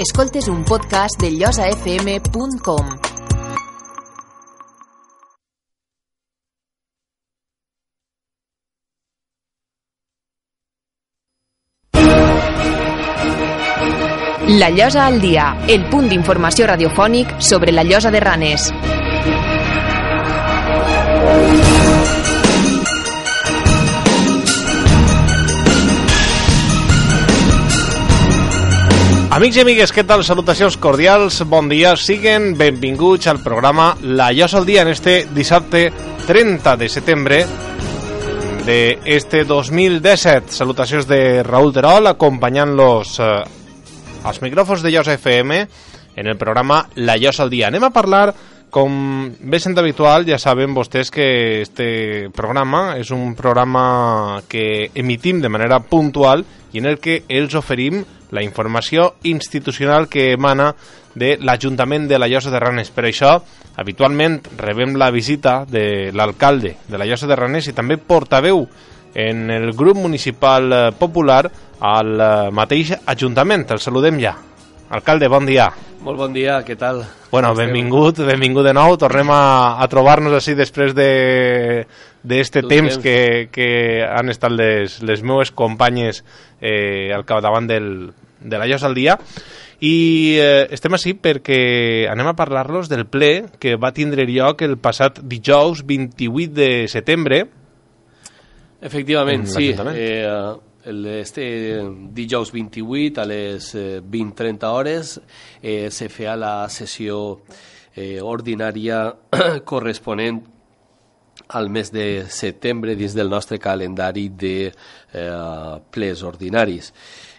Escoltes un podcast de llosafm.com. La Llosa al dia, el punt d'informació radiofònic sobre la Llosa de Ranes. Amics i amigues, què tal? Salutacions cordials, bon dia, siguen benvinguts al programa La Llosa al dia en este dissabte 30 de setembre de este 2017. Salutacions de Raúl Terol, acompanyant-los eh, als micròfons de Llosa FM en el programa La Llosa al dia. Anem a parlar com bé sent habitual, ja saben vostès que este programa és un programa que emitim de manera puntual i en el que els oferim la informació institucional que emana de l'Ajuntament de la Llosa de Ranes. Per això, habitualment rebem la visita de l'alcalde de la Llosa de Ranes i també portaveu en el grup municipal eh, popular al eh, mateix Ajuntament. El saludem ja. Alcalde, bon dia. Molt bon dia, què tal? Bueno, benvingut, benvingut de nou. Tornem a, a trobar-nos així després de d'este temps que, que han estat les, les meues companyes eh, al capdavant del, de la Llosa al dia i eh, estem així perquè anem a parlar-los del ple que va tindre lloc el passat dijous 28 de setembre Efectivament, sí. Eh, el, este dijous 28 a les eh, 20.30 hores eh, se feia la sessió eh, ordinària corresponent al mes de setembre dins del nostre calendari de eh, ples ordinaris.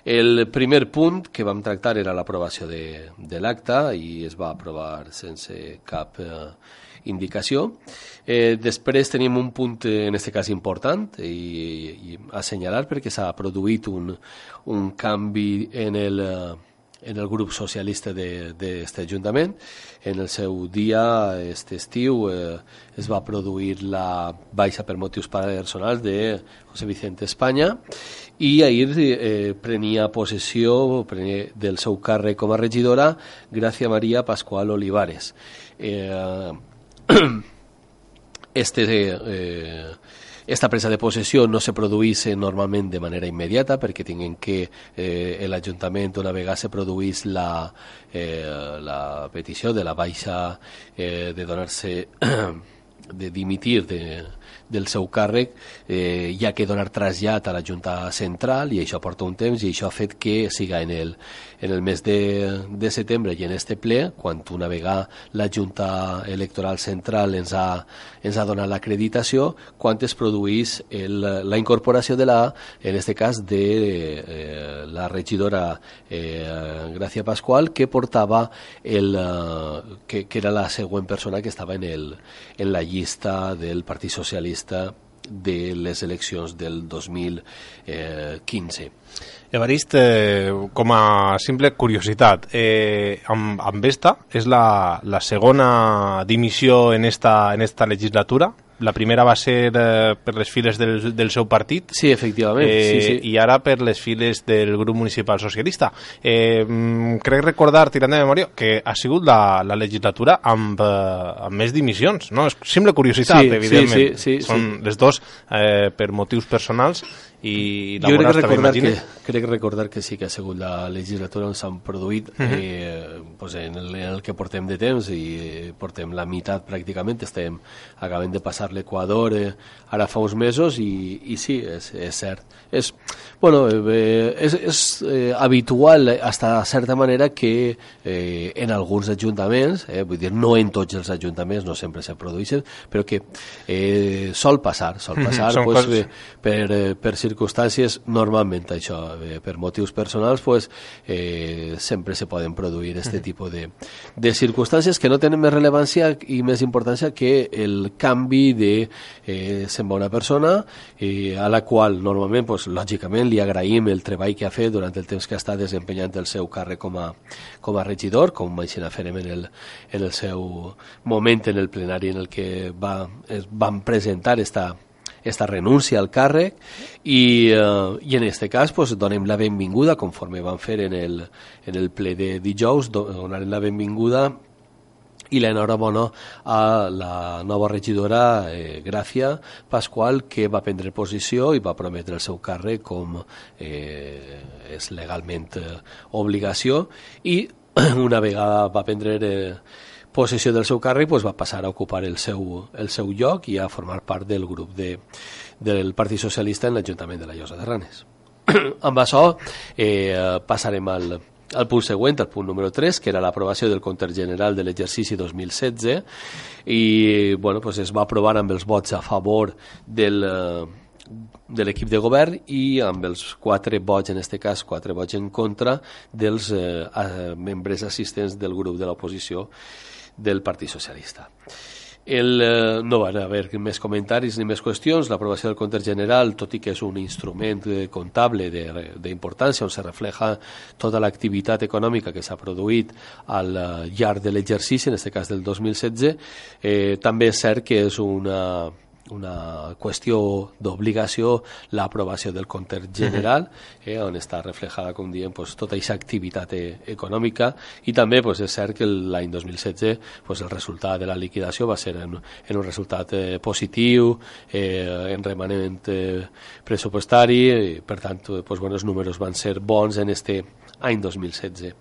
El primer punt que vam tractar era l'aprovació de, de l'acte i es va aprovar sense cap eh, indicació. Eh, després tenim un punt, eh, en aquest cas important, i, i assenyalar perquè s'ha produït un, un canvi en el, en el grup socialista d'aquest Ajuntament. En el seu dia, aquest estiu, eh, es va produir la baixa per motius personals de José Vicente Espanya i ahir eh, prenia possessió prenia del seu càrrec com a regidora Gràcia Maria Pascual Olivares. Eh, este, eh, esta presa de possessió no se produís normalment de manera immediata perquè tinguin que eh, l'Ajuntament una vegada se produís la, eh, la petició de la baixa eh, de donar-se de dimitir de, del seu càrrec eh, hi ha que donar trasllat a la Junta Central i això porta un temps i això ha fet que siga en el, en el mes de, de setembre i en este ple, quan una vegada la Junta Electoral Central ens ha, ens ha donat l'acreditació, quan es produís el, la incorporació de la, en este cas, de eh, la regidora eh, Gràcia Pasqual, que portava el, eh, que, que era la següent persona que estava en, el, en la llista del Partit Socialista de les eleccions del 2015. Evarist, eh, com a simple curiositat, eh, amb, amb esta és la, la segona dimissió en esta, en esta legislatura? La primera va ser eh, per les files del, del seu partit. Sí, efectivament. Eh, sí, sí. I ara per les files del grup municipal socialista. Eh, crec recordar, tirant de memòria, que ha sigut la, la legislatura amb, eh, amb més dimissions. No? És simple curiositat, Sí, sí, evidentment. sí, sí, Són sí. les dos eh, per motius personals i Jo crec també, recordar, que, crec recordar que sí que ha sigut la legislatura on s'han produït Mhm. eh, pues en, el, en el que portem de temps i eh, portem la meitat pràcticament, estem acabem de passar l'Equador eh, ara fa uns mesos i, i sí, és, és cert. És, bueno, eh, és, és eh, habitual hasta certa manera que eh, en alguns ajuntaments, eh, vull dir, no en tots els ajuntaments, no sempre se produeixen, però que eh, sol passar, sol Mhm, passar són pues, coses- eh, per, eh, per circumstàncies, normalment això, eh, per motius personals, pues, eh, sempre se poden produir este tipus de, de circumstàncies que no tenen més rellevància i més importància que el canvi de eh, se'n va una persona eh, a la qual normalment, pues, lògicament, li agraïm el treball que ha fet durant el temps que està desempenyant el seu càrrec com a, com a regidor, com així farem en el, en el seu moment en el plenari en el que va, es van presentar esta, esta renúncia al càrrec i, eh, i en aquest cas pues, donem la benvinguda, conforme van fer en el, en el ple de dijous, donarem la benvinguda i l'enhorabona a la nova regidora eh, Gràcia Pasqual que va prendre posició i va prometre el seu càrrec com eh, és legalment eh, obligació i una vegada va prendre eh, possessió del seu càrrec pues, va passar a ocupar el seu, el seu lloc i a formar part del grup de, del Partit Socialista en l'Ajuntament de la Llosa de Ranes. amb això eh, passarem al, el punt següent, el punt número 3, que era l'aprovació del compte general de l'exercici 2016 i bueno, pues es va aprovar amb els vots a favor del, eh, de l'equip de govern i amb els quatre vots, en aquest cas quatre vots en contra dels eh, membres assistents del grup de l'oposició del Partit Socialista. El, eh, no van haver més comentaris ni més qüestions. L'aprovació del compte general, tot i que és un instrument eh, comptable d'importància on se refleja tota l'activitat econòmica que s'ha produït al eh, llarg de l'exercici, en aquest cas del 2016, eh, també és cert que és una una qüestió d'obligació l'aprovació del compte general, eh, on està reflejada, com diem, pues, tota aquesta activitat e econòmica. I també pues, és cert que l'any 2016 pues, el resultat de la liquidació va ser en, en un resultat eh, positiu, eh, en remanent eh, pressupostari, i, per tant, pues, bueno, els números van ser bons en este any 2016.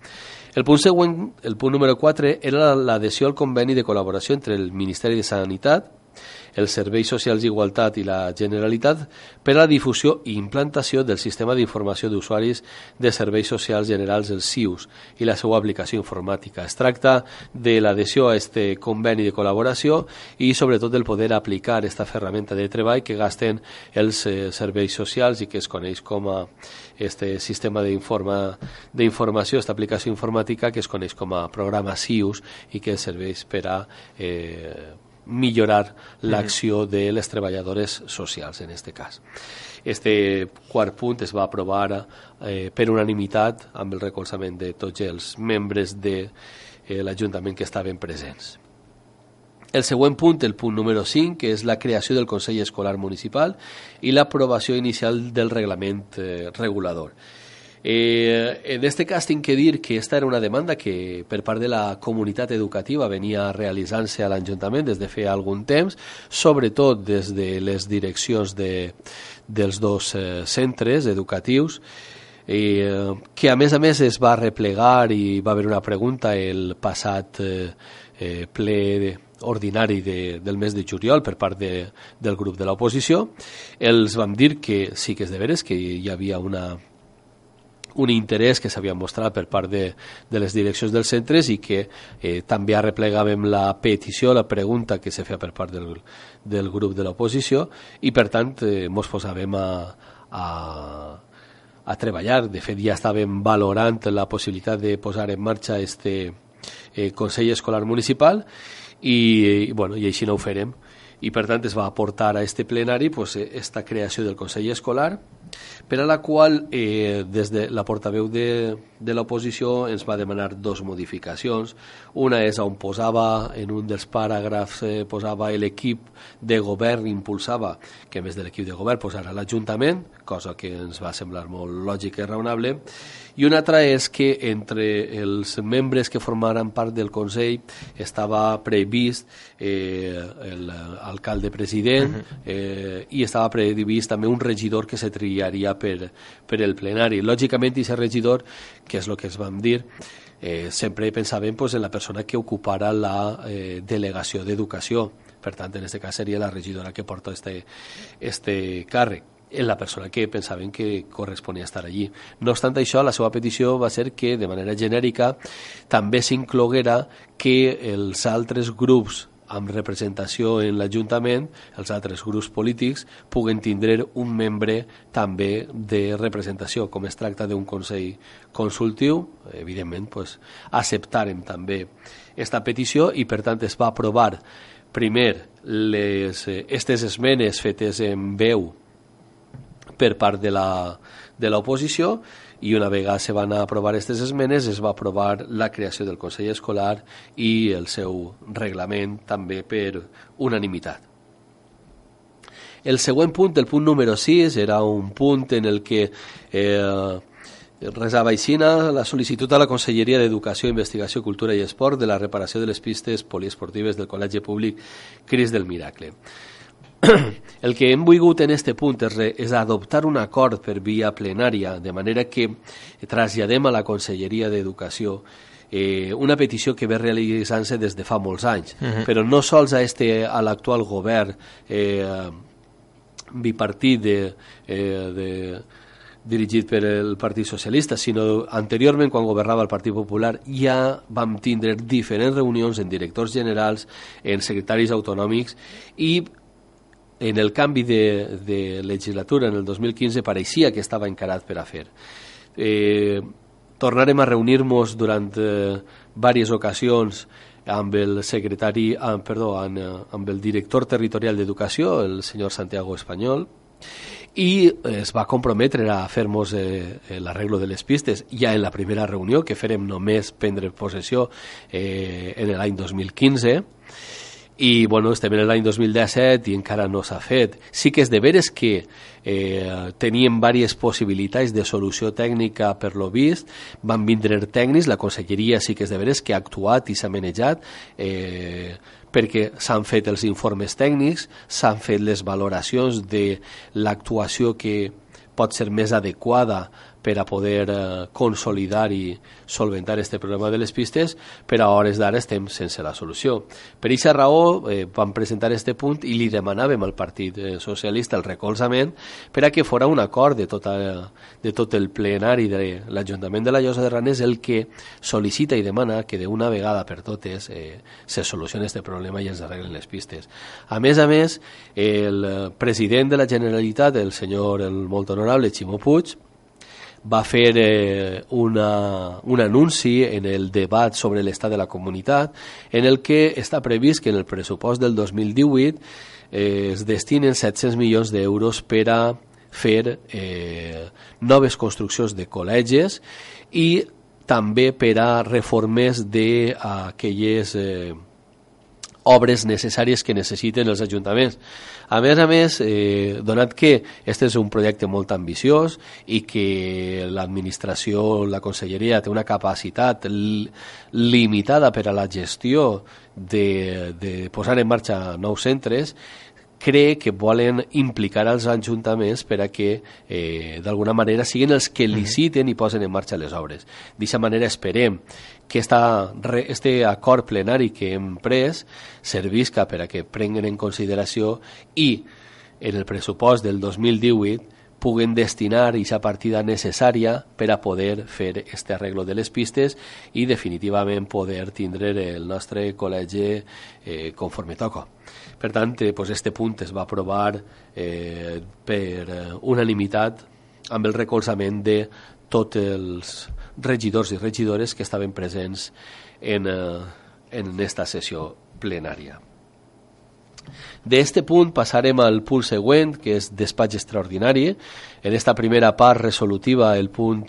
El punt següent, el punt número 4, era l'adhesió al conveni de col·laboració entre el Ministeri de Sanitat els Serveis Socials d'Igualtat i la Generalitat per a la difusió i implantació del Sistema d'Informació d'Usuaris de Serveis Socials Generals, el SIUS, i la seva aplicació informàtica. Es tracta de l'adhesió a aquest conveni de col·laboració i sobretot del poder aplicar aquesta ferramenta de treball que gasten els eh, serveis socials i que es coneix com a este sistema d'informació, aquesta aplicació informàtica que es coneix com a programa SIUS i que serveix per a eh, millorar l'acció de les treballadores socials, en aquest cas. Este quart punt es va aprovar eh, per unanimitat amb el recolzament de tots els membres de eh, l'Ajuntament que estaven presents. El següent punt, el punt número 5, que és la creació del Consell Escolar Municipal i l'aprovació inicial del reglament eh, regulador. Eh, en este cas tinc que dir que esta era una demanda que per part de la comunitat educativa venia realitzant-se a l'Ajuntament des de fer algun temps, sobretot des de les direccions de, dels dos eh, centres educatius, eh, que a més a més es va replegar i va haver una pregunta el passat eh, eh, ple de, ordinari de, del mes de juliol per part de, del grup de l'oposició. Els vam dir que sí que és de veres que hi havia una un interès que s'havia mostrat per part de, de les direccions dels centres i que eh, també arreplegàvem la petició, la pregunta que se feia per part del, del grup de l'oposició i per tant eh, mos posàvem a, a, a treballar. De fet ja estàvem valorant la possibilitat de posar en marxa este eh, Consell Escolar Municipal i, i, bueno, i així no ho farem i per tant es va aportar a este plenari pues, esta creació del Consell Escolar per a la qual eh, des de la portaveu de, de l'oposició ens va demanar dos modificacions. Una és on posava, en un dels paràgrafs, eh, posava l'equip de govern impulsava que a més de l'equip de govern posara l'Ajuntament, cosa que ens va semblar molt lògica i raonable, i una altra és que entre els membres que formaran part del Consell estava previst eh, l'alcalde president eh, i estava previst també un regidor que se triaria per, per el plenari. Lògicament, aquest regidor, que és el que es vam dir, eh, sempre pensàvem pues, en la persona que ocupara la eh, delegació d'educació. Per tant, en aquest cas seria la regidora que porta este, este càrrec en la persona que pensaven que corresponia estar allí. No obstant això, la seva petició va ser que, de manera genèrica, també s'incloguera que els altres grups amb representació en l'Ajuntament, els altres grups polítics, puguen tindre un membre també de representació. Com es tracta d'un Consell consultiu, evidentment, pues, acceptarem també aquesta petició i, per tant, es va aprovar primer les, eh, estes esmenes fetes en veu per part de l'oposició i una vegada se van aprovar aquestes esmenes es va aprovar la creació del Consell Escolar i el seu reglament també per unanimitat. El següent punt, el punt número 6, era un punt en el que eh, resava aixina la sol·licitud a la Conselleria d'Educació, Investigació, Cultura i Esport de la reparació de les pistes poliesportives del Col·legi Públic Cris del Miracle. El que hem volgut en este punt és, re, és adoptar un acord per via plenària, de manera que traslladem a la Conselleria d'Educació eh, una petició que ve realitzant-se des de fa molts anys, uh -huh. però no sols a, este, a l'actual govern eh, bipartit de, eh, de, dirigit per el Partit Socialista, sinó anteriorment, quan governava el Partit Popular, ja vam tindre diferents reunions en directors generals, en secretaris autonòmics, i en el canvi de, de legislatura en el 2015 pareixia que estava encarat per a fer. Eh, tornarem a reunir-nos durant eh, diverses ocasions amb el secretari, ah, perdó, amb, eh, amb el director territorial d'Educació, el senyor Santiago Espanyol, i es va comprometre a fer-nos eh, l'arreglo de les pistes ja en la primera reunió, que farem només prendre possessió eh, en l'any 2015, i bueno, estem en l'any 2017 i encara no s'ha fet. Sí que és de veres que eh, teníem diverses possibilitats de solució tècnica per lo vist, van vindre tècnics, la conselleria sí que és de veres que ha actuat i s'ha manejat eh, perquè s'han fet els informes tècnics, s'han fet les valoracions de l'actuació que pot ser més adequada per a poder eh, consolidar i solventar este problema de les pistes, però a hores d'ara estem sense la solució. Per aquesta raó eh, vam presentar este punt i li demanàvem al Partit eh, Socialista el recolzament per a que fora un acord de, tota, de tot el plenari de l'Ajuntament de la Llosa de Ranes el que sol·licita i demana que d'una vegada per totes eh, se solucioni este problema i ens arreglen les pistes. A més a més, el president de la Generalitat, el senyor, el molt honorable Ximo Puig, va fer eh, una, un anunci en el debat sobre l'estat de la comunitat en el que està previst que en el pressupost del 2018 eh, es destinen 700 milions d'euros per a fer eh, noves construccions de col·legis i també per a reformes d'aquelles eh, obres necessàries que necessiten els ajuntaments. A més a més, eh, donat que este és un projecte molt ambiciós i que l'administració, la conselleria, té una capacitat limitada per a la gestió de, de posar en marxa nous centres, cree que volen implicar als ajuntaments per a que eh, d'alguna manera siguin els que liciten i posen en marxa les obres. D'aquesta manera esperem que esta, este acord plenari que hem pres servisca per a que prenguen en consideració i en el pressupost del 2018 puguen destinar aquesta partida necessària per a poder fer este arreglo de les pistes i definitivament poder tindre el nostre col·legi eh, conforme toca. Per tant, eh, pues este punt es va aprovar eh, per eh, unanimitat amb el recolzament de tots els regidors i regidores que estaven presents en, eh, en esta sessió plenària. D'este punt passarem al punt següent, que és despatx extraordinari. En esta primera part resolutiva, el punt,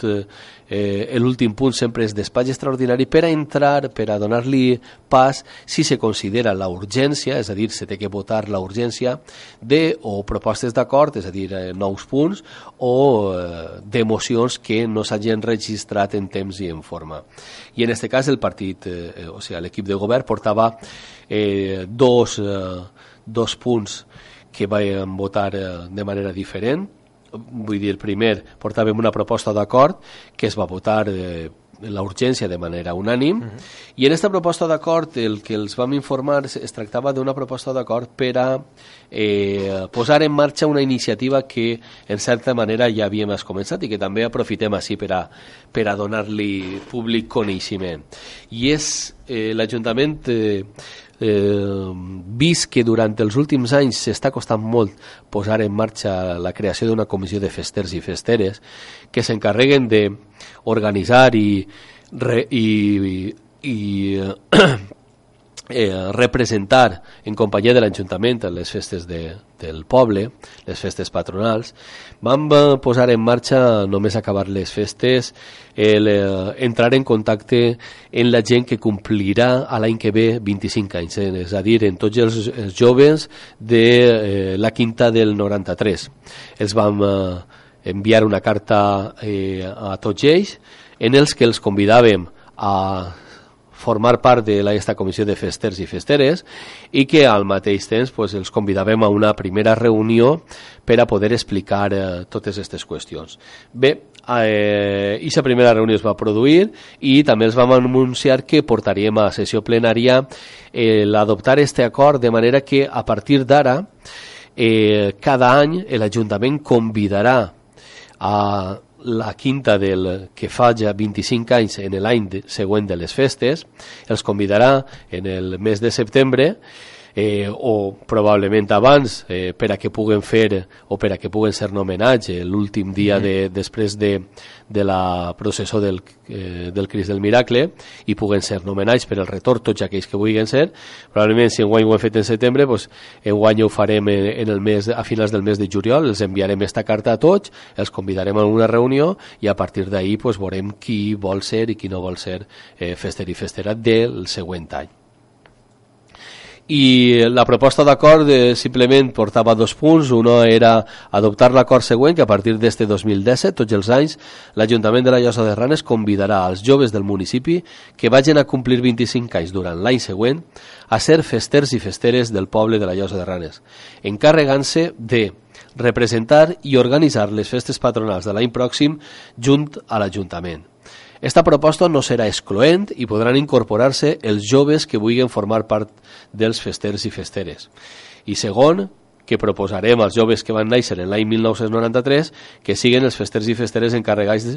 eh, l'últim punt sempre és despatx extraordinari per a entrar, per a donar-li pas si se considera la urgència, és a dir, se té que votar la urgència de o propostes d'acord, és a dir, eh, nous punts, o eh, d'emocions que no s'hagin registrat en temps i en forma. I en aquest cas el partit, eh, o sigui, l'equip de govern portava eh, dos... Eh, dos punts que vam votar eh, de manera diferent. Vull dir, primer portàvem una proposta d'acord que es va votar eh, la urgència de manera unànim uh mhm. -huh. i en aquesta proposta d'acord el que els vam informar es tractava d'una proposta d'acord per a eh, posar en marxa una iniciativa que en certa manera ja havíem començat i que també aprofitem així per a, per a donar-li públic coneixement i és eh, l'Ajuntament eh, eh, vist que durant els últims anys s'està costant molt posar en marxa la creació d'una comissió de festers i festeres que s'encarreguen d'organitzar i, re, i, i, eh, representar en companyia de l'Ajuntament les festes de, del poble, les festes patronals, vam eh, posar en marxa, només acabar les festes, el, eh, entrar en contacte en la gent que complirà a l'any que ve 25 anys, eh, és a dir, en tots els, els joves de eh, la quinta del 93. Els vam eh, enviar una carta eh, a tots ells en els que els convidàvem a formar part de aquesta comissió de festers i festeres i que al mateix temps pues, els convidàvem a una primera reunió per a poder explicar eh, totes aquestes qüestions. Bé, eh, aquesta primera reunió es va produir i també els vam anunciar que portaríem a sessió plenària eh, l'adoptar este acord de manera que a partir d'ara eh, cada any l'Ajuntament convidarà a la quinta del que fa ja 25 anys en l'any següent de les festes, els convidarà en el mes de setembre eh, o probablement abans eh, per a que puguen fer o per a que puguen ser nomenats eh, l'últim dia de, després de, de la processó del, eh, del Crist del Miracle i puguen ser nomenats per el retorn tots aquells que vulguin ser. Probablement si enguany ho hem fet en setembre doncs enguany ho farem en, en el mes, a finals del mes de juliol. Els enviarem esta carta a tots els convidarem a una reunió i a partir d'ahir doncs, veurem qui vol ser i qui no vol ser eh, fester i festera del següent any i la proposta d'acord eh, simplement portava dos punts. Uno era adoptar l'acord següent que a partir d'este 2017, tots els anys, l'Ajuntament de la Llosa de Ranes convidarà als joves del municipi que vagin a complir 25 anys durant l'any següent a ser festers i festeres del poble de la Llosa de Ranes, encarregant-se de representar i organitzar les festes patronals de l'any pròxim junt a l'Ajuntament esta proposta no serà excloent i podran incorporar-se els joves que vulguin formar part dels festers i festeres. I segon, que proposarem als joves que van néixer en l'any 1993 que siguen els festers i festeres encarregats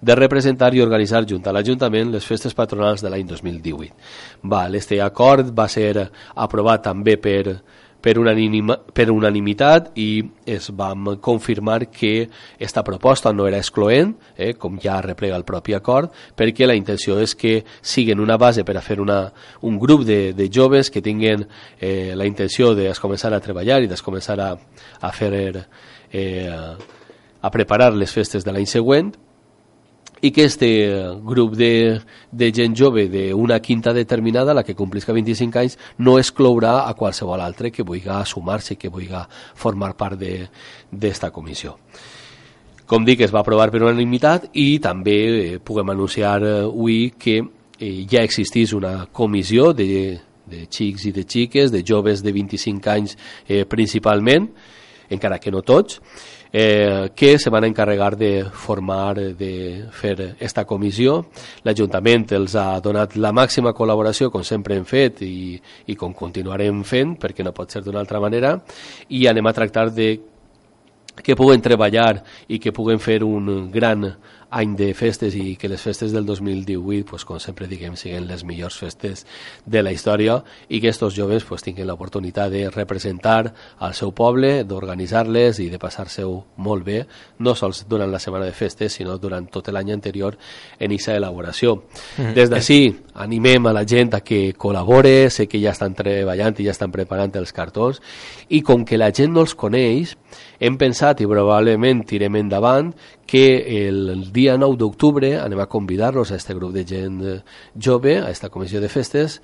de representar i organitzar junt a l'Ajuntament les festes patronals de l'any 2018. Val, este acord va ser aprovat també per per, unanima, per unanimitat i es vam confirmar que esta proposta no era excloent, eh, com ja replega el propi acord, perquè la intenció és que siguin una base per a fer una, un grup de, de joves que tinguin eh, la intenció de començar a treballar i de començar a, a fer eh, a preparar les festes de l'any següent i que este grup de, de gent jove d'una quinta determinada, la que complisca 25 anys, no exclourà a qualsevol altre que vulgui sumar-se, que vulgui formar part d'esta comissió. Com dic, es va aprovar per unanimitat i també eh, puguem anunciar eh, avui que eh, ja existís una comissió de, de xics i de xiques, de joves de 25 anys eh, principalment, encara que no tots, eh, que se van encarregar de formar, de fer esta comissió. L'Ajuntament els ha donat la màxima col·laboració, com sempre hem fet i, i com continuarem fent, perquè no pot ser d'una altra manera, i anem a tractar de que puguen treballar i que puguen fer un gran any de festes i que les festes del 2018, pues, com sempre diguem, siguin les millors festes de la història i que aquests joves pues, tinguin l'oportunitat de representar al seu poble, d'organitzar-les i de passar-se-ho molt bé, no sols durant la setmana de festes, sinó durant tot l'any anterior en aquesta elaboració. Mm -hmm. Des d'ací animem a la gent a que col·labore, sé que ja estan treballant i ja estan preparant els cartons, i com que la gent no els coneix, hem pensat i probablement tirem endavant que el dia 9 d'octubre anem a convidar-los a este grup de gent eh, jove, a esta comissió de festes,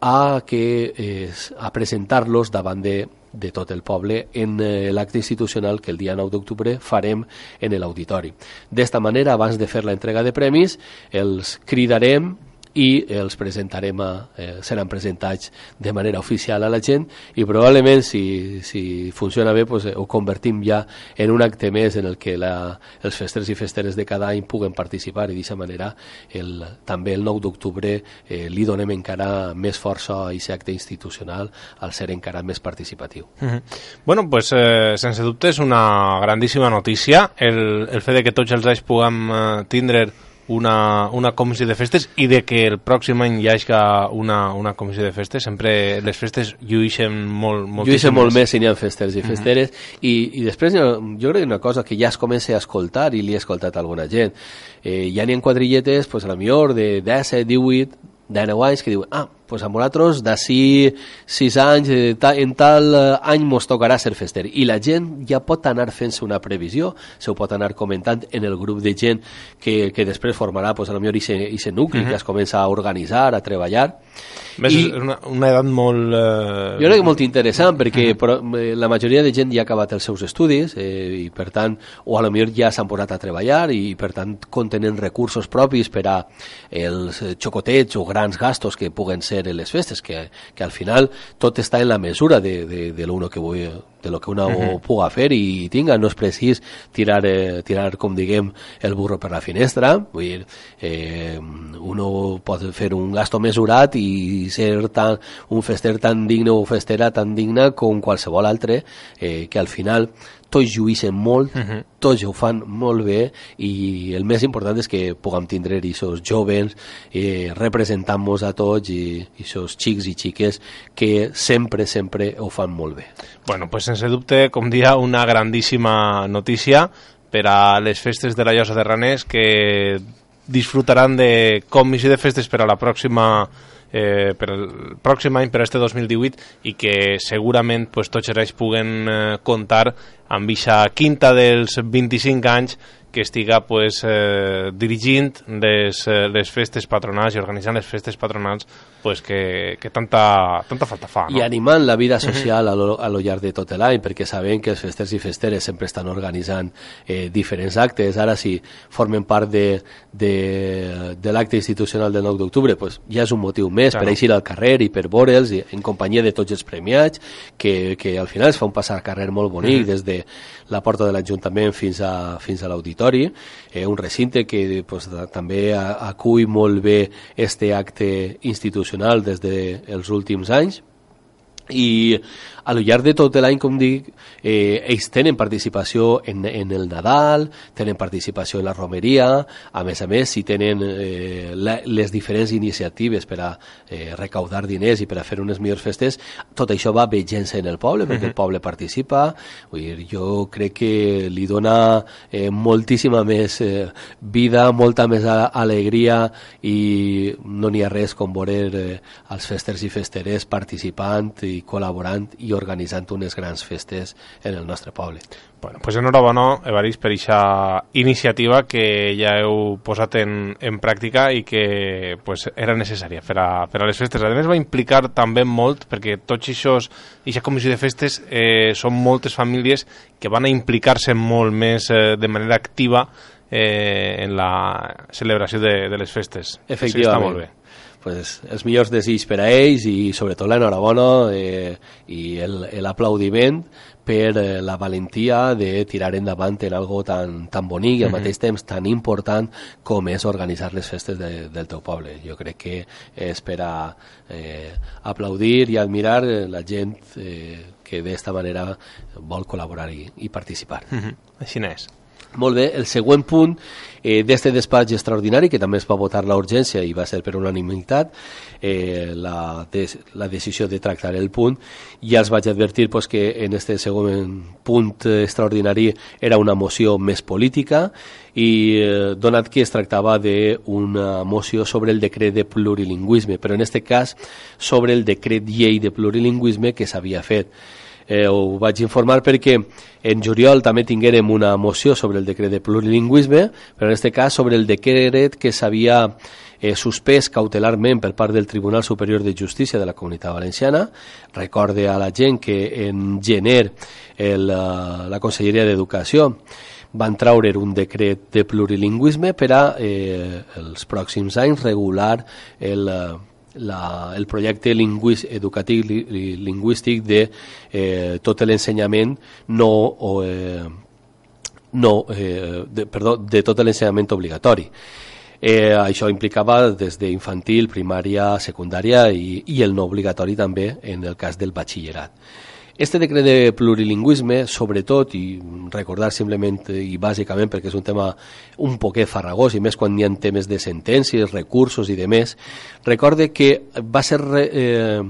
a, que, eh, a presentar-los davant de, de tot el poble en eh, l'acte institucional que el dia 9 d'octubre farem en l'auditori. D'esta manera, abans de fer la entrega de premis, els cridarem i els presentarem a, eh, seran presentats de manera oficial a la gent i probablement si, si funciona bé pues, ho convertim ja en un acte més en el que la, els festers i festeres de cada any puguen participar i d'aquesta manera el, també el 9 d'octubre eh, li donem encara més força a aquest acte institucional al ser encara més participatiu. Uh -huh. Bueno, pues eh, sense dubte és una grandíssima notícia el, el fet de que tots els anys puguem eh, tindre una, una comissió de festes i de que el pròxim any hi hagi una, una comissió de festes. Sempre les festes lluixen molt lluixen molt més si n'hi ha festers i festeres. Mm -hmm. i, i després jo crec que una cosa que ja es comença a escoltar i li he escoltat a alguna gent. Eh, ja n'hi ha quadrilletes pues, a la millor de 10, 18 19 anys que diuen ah, pues a nosaltres d'ací sis anys, eh, en tal eh, any mos tocarà ser fester. I la gent ja pot anar fent-se una previsió, se ho pot anar comentant en el grup de gent que, que després formarà, pues, a lo millor, aquest nucli uh -huh. que es comença a organitzar, a treballar. Més, I, és una, una edat molt... Eh... Jo crec que molt interessant, perquè uh -huh. però, eh, la majoria de gent ja ha acabat els seus estudis eh, i, per tant, o a lo millor ja s'han posat a treballar i, per tant, contenen recursos propis per a els xocotets o grans gastos que puguen ser en les festes, que, que al final tot està en la mesura de, de, de lo que vull, de lo que una uh -huh. puga fer i tinga, no és precís tirar, eh, tirar com diguem, el burro per la finestra, vull dir, eh, uno pot fer un gasto mesurat i ser tan, un fester tan digne o festera tan digna com qualsevol altre, eh, que al final tots lluïssin molt, uh mhm. -huh. tots ho fan molt bé i el més important és que puguem tindre aquests jovens eh, representant-nos a tots i aquests xics i xiques que sempre, sempre ho fan molt bé. Bueno, pues sense dubte, com dia, una grandíssima notícia per a les festes de la Llosa de Ranés que disfrutaran de comis i de festes per a la pròxima eh, per el pròxim any, per este 2018 i que segurament pues, tots ells puguen eh, comptar amb aquesta quinta dels 25 anys que estiga pues, eh, dirigint les, eh, les festes patronals i organitzant les festes patronals pues, que, que tanta, tanta falta fa. No? I animant la vida social a lo, a lo llarg de tot l'any, perquè sabem que els festers i festeres sempre estan organitzant eh, diferents actes. Ara, si formen part de, de, de l'acte institucional del 9 d'octubre, pues, ja és un motiu més claro. per eixir al carrer i per veure'ls en companyia de tots els premiats, que, que al final es fa un passar carrer molt bonic, mm -hmm. des de la porta de l'Ajuntament fins a, fins a l'auditori, eh, un recinte que pues, també acull molt bé este acte institucional des dels de últims anys. I a lo llarg de tot l'any, com dic, eh, ells tenen participació en, en el Nadal, tenen participació en la romeria, a més a més, si tenen eh, la, les diferents iniciatives per a eh, recaudar diners i per a fer unes millors festes, tot això va veient-se en el poble, perquè uh -huh. el poble participa, vull dir, jo crec que li dona eh, moltíssima més eh, vida, molta més alegria i no n'hi ha res com veure eh, els festers i festeres participant i col·laborant i organitzant unes grans festes en el nostre poble. Bueno, pues enhorabona, Evarist, per aquesta iniciativa que ja heu posat en, en pràctica i que pues, era necessària per a, per a les festes. A més, va implicar també molt, perquè tots aquests, aquesta comissió de festes eh, són moltes famílies que van a implicar-se molt més eh, de manera activa eh, en la celebració de, de les festes. Efectivament. Està molt bé pues, els millors desigs per a ells i sobretot l'enhorabona eh, i l'aplaudiment per eh, la valentia de tirar endavant en algo tan, tan bonic i al mateix temps tan important com és organitzar les festes de, del teu poble. Jo crec que és per a eh, aplaudir i admirar la gent eh, que d'esta manera vol col·laborar i, i participar. Mm -hmm. Així és. Molt bé, el següent punt eh, d'este despatx extraordinari, que també es va votar la urgència i va ser per unanimitat, eh, la, des, la decisió de tractar el punt, ja els vaig advertir pues, que en este segon punt extraordinari era una moció més política i eh, donat que es tractava d'una moció sobre el decret de plurilingüisme, però en este cas sobre el decret llei de plurilingüisme que s'havia fet eh, ho vaig informar perquè en juliol també tinguérem una moció sobre el decret de plurilingüisme, però en aquest cas sobre el decret que s'havia eh, suspès cautelarment per part del Tribunal Superior de Justícia de la Comunitat Valenciana. Recorde a la gent que en gener el, eh, la Conselleria d'Educació van traure un decret de plurilingüisme per a eh, els pròxims anys regular el, eh, la, el projecte lingüís, educatiu li, lingüístic de eh, tot l'ensenyament no, o, eh, no eh, de, perdó, de tot l'ensenyament obligatori. Eh, això implicava des d'infantil, primària, secundària i, i el no obligatori també en el cas del batxillerat. Este decret de plurilingüisme, sobretot, i recordar simplement i bàsicament perquè és un tema un poquet farragós, i més quan hi ha temes de sentències, recursos i de més, recorde que va ser, eh,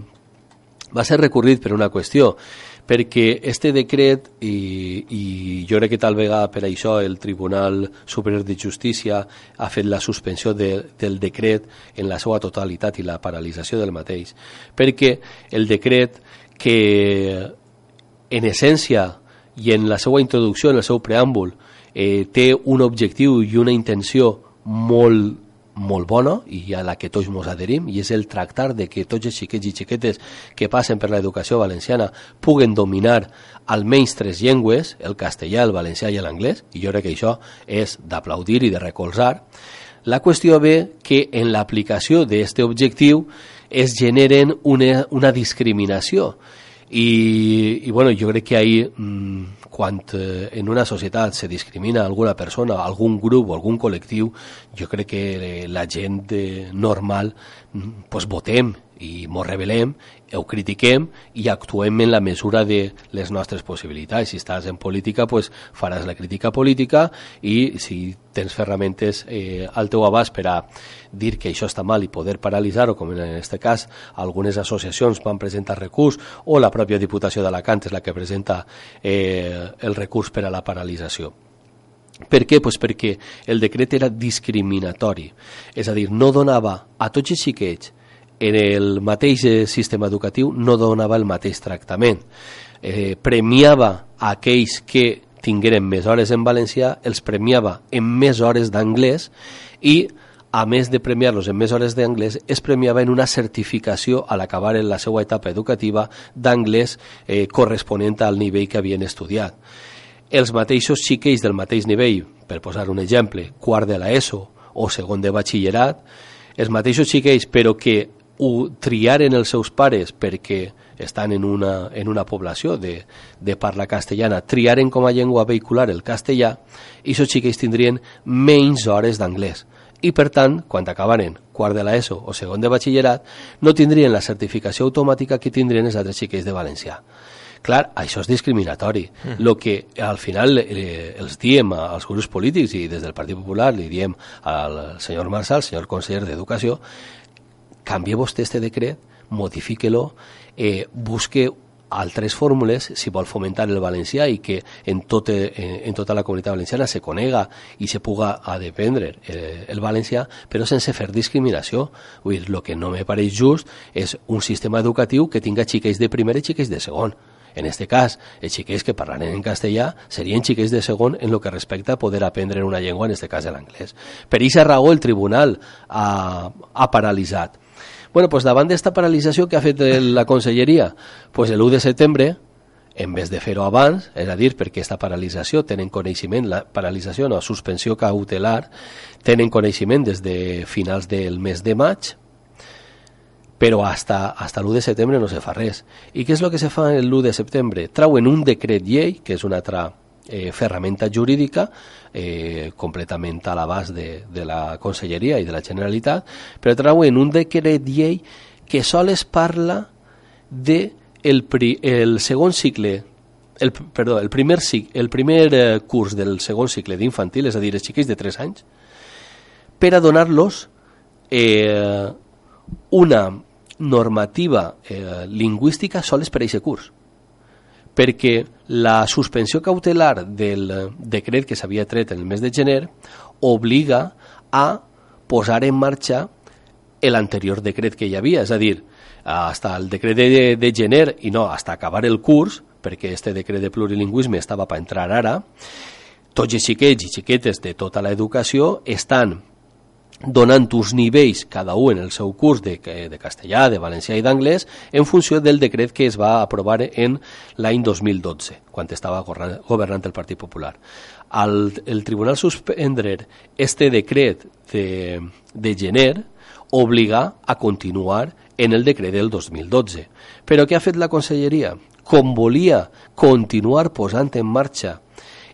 va ser recorrit per una qüestió, perquè este decret, i, i jo crec que tal vegada per això el Tribunal Superior de Justícia ha fet la suspensió de, del decret en la seva totalitat i la paralització del mateix, perquè el decret que en essència i en la seva introducció, en el seu preàmbul, eh, té un objectiu i una intenció molt molt bona i a la que tots ens adherim i és el tractar de que tots els xiquets i xiquetes que passen per l'educació valenciana puguen dominar almenys tres llengües, el castellà, el valencià i l'anglès, i jo crec que això és d'aplaudir i de recolzar. La qüestió ve que en l'aplicació d'aquest objectiu es generen una, una discriminació. I, i bueno, jo crec que ahir mmm, quan eh, en una societat se discrimina alguna persona, algun grup o algun col·lectiu, jo crec que la gent eh, normal mm, pues, votem i ens rebel·lem, ho critiquem i actuem en la mesura de les nostres possibilitats. Si estàs en política, pues, faràs la crítica política i si tens ferramentes eh, al teu abast per a dir que això està mal i poder paralitzar-ho, com en aquest cas algunes associacions van presentar recurs o la pròpia Diputació d'Alacant és la que presenta eh, el recurs per a la paralització. Per què? Pues perquè el decret era discriminatori, és a dir, no donava a tots els xiquets en el mateix eh, sistema educatiu no donava el mateix tractament. Eh, premiava aquells que tingueren més hores en valencià, els premiava en més hores d'anglès i a més de premiar-los en més hores d'anglès, es premiava en una certificació a l'acabar en la seva etapa educativa d'anglès eh, corresponent al nivell que havien estudiat. Els mateixos xiquets del mateix nivell, per posar un exemple, quart de l'ESO o segon de batxillerat, els mateixos xiquets però que ho triaren els seus pares perquè estan en una, en una població de, de parla castellana, triaren com a llengua vehicular el castellà i aquests xiquets tindrien menys hores d'anglès. I, per tant, quan acabaren quart de l'ESO o segon de batxillerat, no tindrien la certificació automàtica que tindrien els altres xiquets de valencià. Clar, això és discriminatori. Mm. Lo que al final eh, els diem als grups polítics i des del Partit Popular li diem al senyor Marçal, senyor conseller d'Educació, canvie vostè este decret, modifíquelo, eh, busque altres fórmules si vol fomentar el valencià i que en, tot, eh, en tota la comunitat valenciana se conega i se puga a dependre eh, el valencià, però sense fer discriminació. Vull dir, el que no me pareix just és un sistema educatiu que tinga xiquets de primer i xiquets de segon. En este cas, els xiquets que parlaren en castellà serien xiquets de segon en lo que respecta a poder aprendre una llengua, en este cas l'anglès. Per aquesta raó el tribunal ha, ha paralitzat Bueno, pues davant d'esta paralització que ha fet la conselleria, pues el 1 de setembre, en vez de fer-ho abans, és a dir, perquè aquesta paralització tenen coneixement, la paralització no, suspensió cautelar, tenen coneixement des de finals del mes de maig, però hasta, hasta l'1 de setembre no se fa res. I què és el que se fa l'1 de setembre? Trauen un decret llei, que és una altra eh, ferramenta jurídica eh, completament a l'abast de, de la Conselleria i de la Generalitat, però trauen un decret llei que sols parla de el, pri, el segon cicle el, perdó, el primer, el primer eh, curs del segon cicle d'infantil, és a dir, els xiquets de 3 anys, per a donar-los eh, una normativa eh, lingüística sols per a aquest curs perquè la suspensió cautelar del decret que s'havia tret en el mes de gener obliga a posar en marxa l'anterior decret que hi havia, és a dir, hasta el decret de, de gener i no, hasta acabar el curs, perquè este decret de plurilingüisme estava per entrar ara, tots els xiquets i xiquetes de tota l'educació estan donant uns nivells cada un en el seu curs de, de castellà, de valencià i d'anglès en funció del decret que es va aprovar en l'any 2012, quan estava governant el Partit Popular. Al, el Tribunal suspendre este decret de, de gener obliga a continuar en el decret del 2012. Però què ha fet la Conselleria? Com volia continuar posant en marxa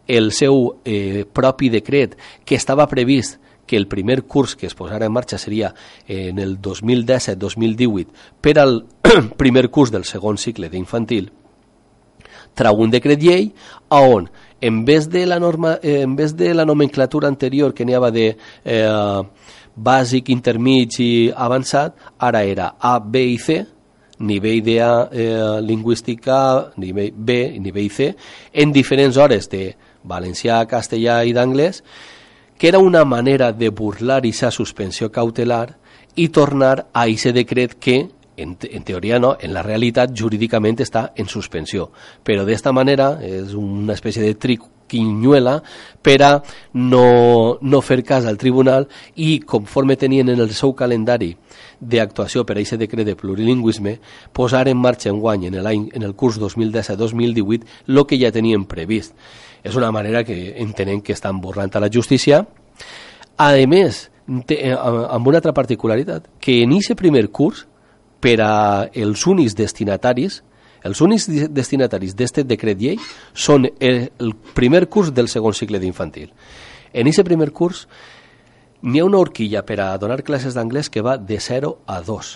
el seu eh, propi decret que estava previst que el primer curs que es posarà en marxa seria en el 2017-2018 per al primer curs del segon cicle d'infantil, trau un decret llei a on en vez de la norma eh, en vez de la nomenclatura anterior que n'hi havia de eh, bàsic, intermig i avançat, ara era A, B i C, nivell de eh, lingüística, nivell B i nivell C, en diferents hores de valencià, castellà i d'anglès, que era una manera de burlar aquesta suspensió cautelar i tornar a aquest decret que en, en teoria no, en la realitat jurídicament està en suspensió. Però d'esta manera és una espècie de triquinyuela per a no, no fer cas al tribunal i conforme tenien en el seu calendari d'actuació per a aquest decret de plurilingüisme, posar en marxa en guany en l'any en el curs 2017-2018 el que ja tenien previst. És una manera que entenem que estan burlant a la justícia. A més, eh, amb una altra particularitat, que en aquest primer curs per a els únics destinataris els únics destinataris d'aquest decret llei són el, el primer curs del segon cicle d'infantil. En aquest primer curs n'hi ha una horquilla per a donar classes d'anglès que va de 0 a 2.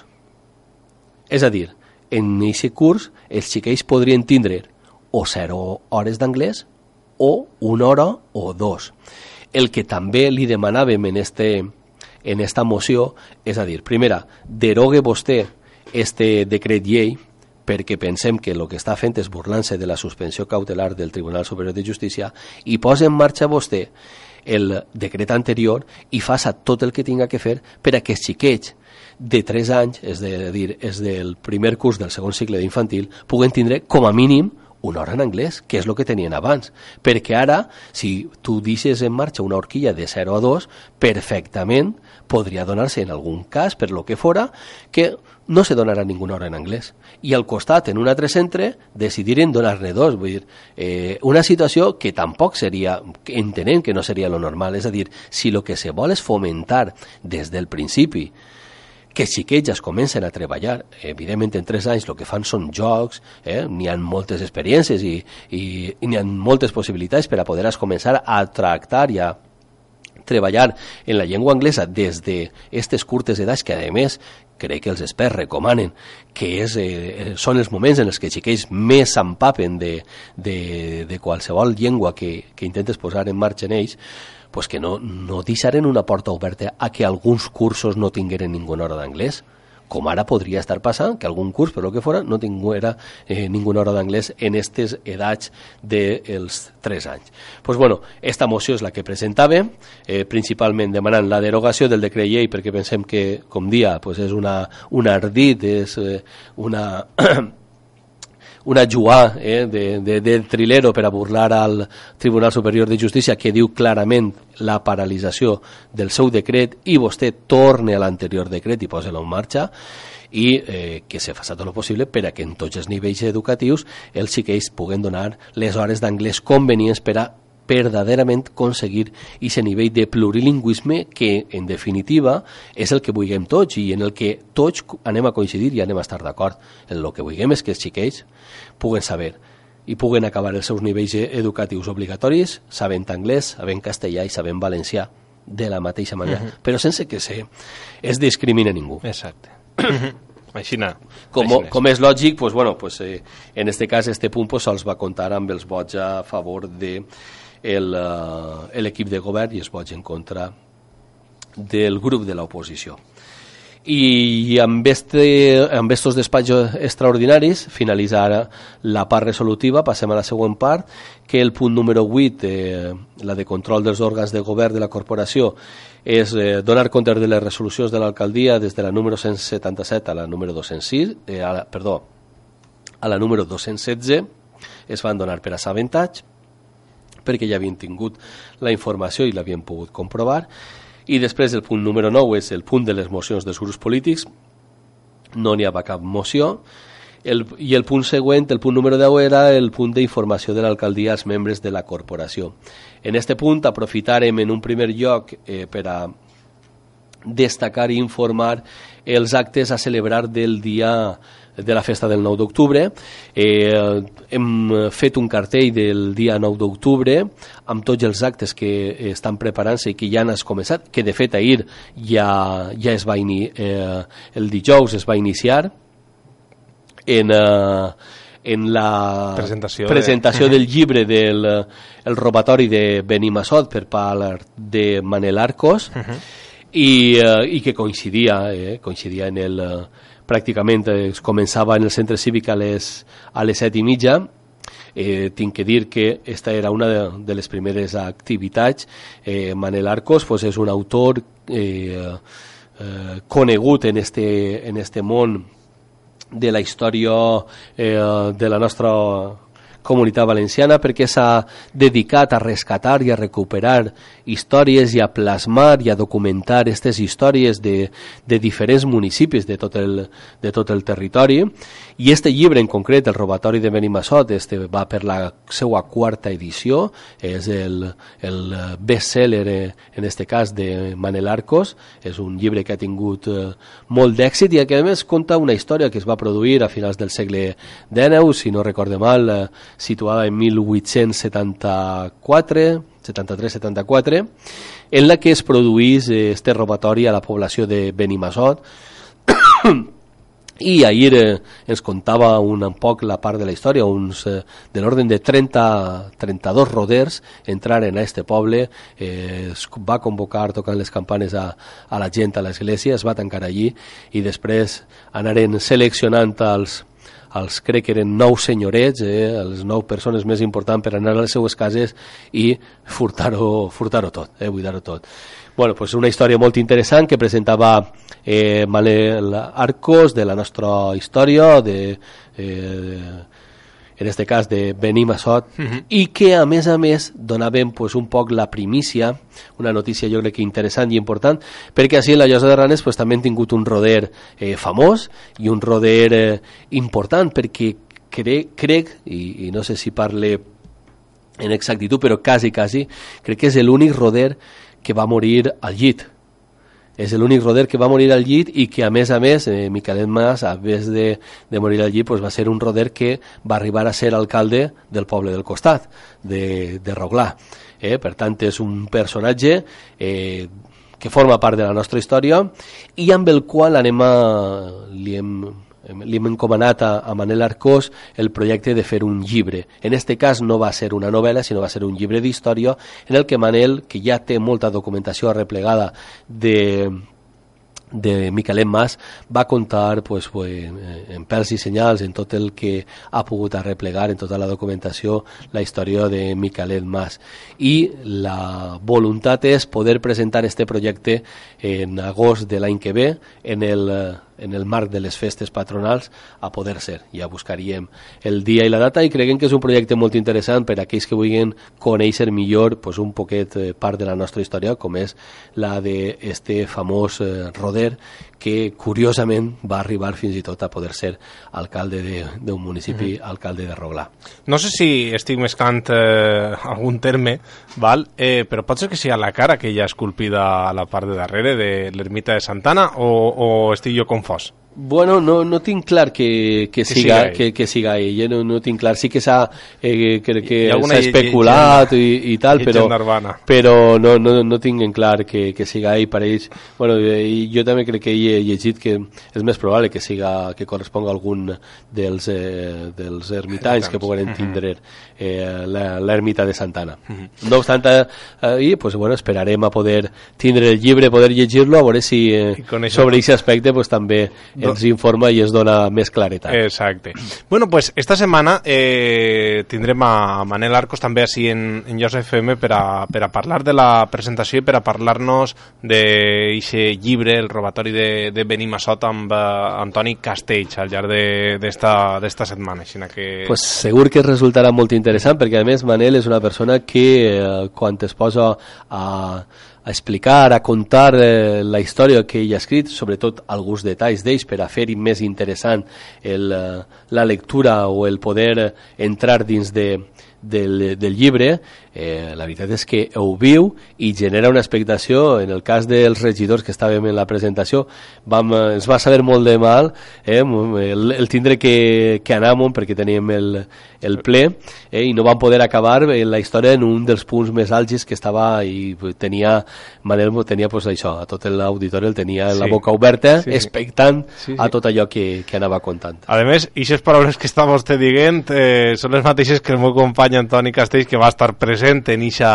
És a dir, en aquest curs els xiquets podrien tindre o 0 hores d'anglès o una hora o dos. El que també li demanàvem en, este, en esta moció és a dir, primera, derogue vostè este decret llei perquè pensem que el que està fent és burlant-se de la suspensió cautelar del Tribunal Superior de Justícia i posa en marxa vostè el decret anterior i faça tot el que tinga que fer per a que els xiquets de 3 anys, és de dir, és del primer curs del segon cicle d'infantil, puguen tindre com a mínim una hora en anglès, que és el que tenien abans. Perquè ara, si tu deixes en marxa una horquilla de 0 a 2, perfectament podria donar-se en algun cas, per lo que fora, que no se donarà ninguna hora en anglès. I al costat, en un altre centre, decidiren donar-ne dos. Vull dir, eh, una situació que tampoc seria, entenem que no seria lo normal. És a dir, si el que se vol és fomentar des del principi que sí que elles comencen a treballar. Evidentment, en tres anys el que fan són jocs, eh? n'hi ha moltes experiències i, i, i n'hi ha moltes possibilitats per a poder començar a tractar i a treballar en la llengua anglesa des d'aquestes curtes edats que, a més, crec que els experts recomanen que és, eh, són els moments en els que els xiquets més s'empapen de, de, de qualsevol llengua que, que intentes posar en marxa en ells, pues que no, no deixaren una porta oberta a que alguns cursos no tingueren ninguna hora d'anglès com ara podria estar passant, que algun curs, per lo que fora, no tinguera eh, ninguna hora d'anglès en aquestes edats dels 3 anys. pues bueno, esta moció és la que presentava, eh, principalment demanant la derogació del decret llei, perquè pensem que, com dia, pues és una, un ardit, és eh, una una jugà eh, de, de, de trilero per a burlar al Tribunal Superior de Justícia que diu clarament la paralització del seu decret i vostè torne a l'anterior decret i posa-lo en marxa i eh, que se faci tot el possible per a que en tots els nivells educatius els xiquets puguen donar les hores d'anglès convenients per a verdaderament aconseguir aquest nivell de plurilingüisme que, en definitiva, és el que vulguem tots i en el que tots anem a coincidir i anem a estar d'acord. El que vulguem és que els xiquets puguen saber i puguen acabar els seus nivells educatius obligatoris sabent anglès, sabent castellà i sabent valencià de la mateixa manera, uh -huh. però sense que se es discrimine ningú. Exacte. Així Com, com és lògic, pues, bueno, pues, eh, en este cas este punt pues, va comptar amb els vots a favor de l'equip de govern i es vots en contra del grup de l'oposició. I amb, este, amb estos despatxos extraordinaris finalitza ara la part resolutiva, passem a la següent part, que el punt número 8, eh, la de control dels òrgans de govern de la corporació, és eh, donar compte de les resolucions de l'alcaldia des de la número 177 a la número 206, eh, a la, perdó, a la número 216, es van donar per assabentats, perquè ja havien tingut la informació i l'havien pogut comprovar. I després el punt número 9 és el punt de les mocions dels grups polítics. No n'hi havia cap moció. El, I el punt següent, el punt número 10, era el punt d'informació de l'alcaldia als membres de la corporació. En este punt aprofitarem en un primer lloc eh, per a destacar i informar els actes a celebrar del dia de la festa del 9 d'octubre. Eh, hem fet un cartell del dia 9 d'octubre amb tots els actes que estan preparant-se i que ja han començat, que de fet ahir ja, ja es va ini, eh, el dijous es va iniciar en... Eh, en la presentació, presentació de... del llibre del el robatori de Benimassot per part de Manel Arcos uh -huh. i, eh, i que coincidia, eh, coincidia en el, pràcticament es començava en el centre cívic a les, a les set i mitja eh, tinc que dir que esta era una de, de les primeres activitats. Eh, Manel Arcos pues, és un autor eh, eh, conegut en este, en este món de la història eh, de la nostra comunitat valenciana perquè s'ha dedicat a rescatar i a recuperar històries i a plasmar i a documentar aquestes històries de, de diferents municipis de tot, el, de tot el territori i este llibre en concret, el robatori de Benimassot, este va per la seva quarta edició, és el, el best-seller eh, en este cas de Manel Arcos, és un llibre que ha tingut eh, molt d'èxit i que a més conta una història que es va produir a finals del segle XIX, si no recorde mal, eh, situada en 1874, 73-74, en la que es produís este robatori a la població de Benimassot i ahir eh, ens contava un, un poc la part de la història, uns eh, de l'ordre de 30, 32 roders entraren a este poble, eh, es va convocar tocant les campanes a, a la gent a l'església, es va tancar allí i després anaren seleccionant els, els crec que eren nou senyorets, eh, les nou persones més importants per anar a les seues cases i furtar-ho furtar, tot, eh, buidar-ho tot. Bueno, pues una història molt interessant que presentava eh, Manel Arcos de la nostra història, de, eh, en este cas de Benimassot, uh -huh. i que a més a més donaven pues, un poc la primícia, una notícia jo crec que interessant i important, perquè així en la Llosa de Ranes pues, també han tingut un roder eh, famós i un roder eh, important, perquè cre crec, i, i no sé si parle en exactitud, però quasi, quasi, crec que és l'únic roder que va morir al llit. És l'únic roder que va morir al llit i que, a més a més, eh, Miquelet Mas, a més de, de morir al llit, pues, va ser un roder que va arribar a ser alcalde del poble del costat, de, de Roglà. Eh? Per tant, és un personatge eh, que forma part de la nostra història i amb el qual anem a, li hem li hem encomanat a, a Manel Arcós el projecte de fer un llibre. En este cas no va ser una novel·la, sinó va ser un llibre d'història en el que Manel, que ja té molta documentació arreplegada de, de Miquelet Mas va contar pues, pues, en pèls i senyals, en tot el que ha pogut arreplegar, en tota la documentació, la història de Miquelet Mas. I la voluntat és poder presentar este projecte en agost de l'any que ve en el en el marc de les festes patronals a poder ser. Ja buscaríem el dia i la data i creguem que és un projecte molt interessant per a aquells que vulguin conèixer millor pues, un poquet eh, part de la nostra història, com és la d'este famós eh, Roder, que curiosament va arribar fins i tot a poder ser alcalde d'un municipi, mm -hmm. alcalde de Roglà. No sé si estic mescant eh, algun terme, val? Eh, però pot ser que sigui la cara que hi ha esculpida a la part de darrere de l'ermita de Santana o, o estic jo confós? Bueno, no, no tinc clar que, que, que siga, siga que, que siga ell, no, no tinc clar. Sí que s'ha eh, que, que s'ha especulat i, i tal, però, però no, no, no tinc en clar que, que siga ell per ells. Bueno, i jo també crec que ell he llegit que és més probable que siga que corresponga a algun dels, eh, dels ermitanys que puguen tindre eh, l'ermita de Santana. Uh -huh. No obstant, eh, pues, bueno, esperarem a poder tindre el llibre, poder llegir-lo, a veure si eh, sobre aquest aspecte pues, també ens informa i es dona més claretat. Exacte. Bueno, pues esta setmana eh, tindrem a Manel Arcos també així en, en Josep FM per a, per a parlar de la presentació i per a parlar-nos d'aquest llibre, el robatori de, de Benimassot amb uh, Antoni Castells al llarg d'esta setmana. Així que... Pues segur que resultarà molt interessant perquè a més Manel és una persona que eh, quan es posa a a explicar, a contar eh, la història que ell ha escrit, sobretot alguns detalls d'ells per a fer-hi més interessant el, eh, la lectura o el poder entrar dins de, del, del llibre, eh, la veritat és que ho viu i genera una expectació. En el cas dels regidors que estàvem en la presentació, vam, eh, ens va saber molt de mal eh, el, el tindre que, que anar perquè teníem el, el ple eh, i no vam poder acabar en la història en un dels punts més àlgids que estava i tenia, Manel tenia pues, això, a tot l'auditori el tenia sí. la boca oberta, sí, expectant sí, sí. a tot allò que, que anava contant. A més, aquestes paraules que està vostè dient eh, són les mateixes que el meu company Antoni Castells, que va estar present en eixa,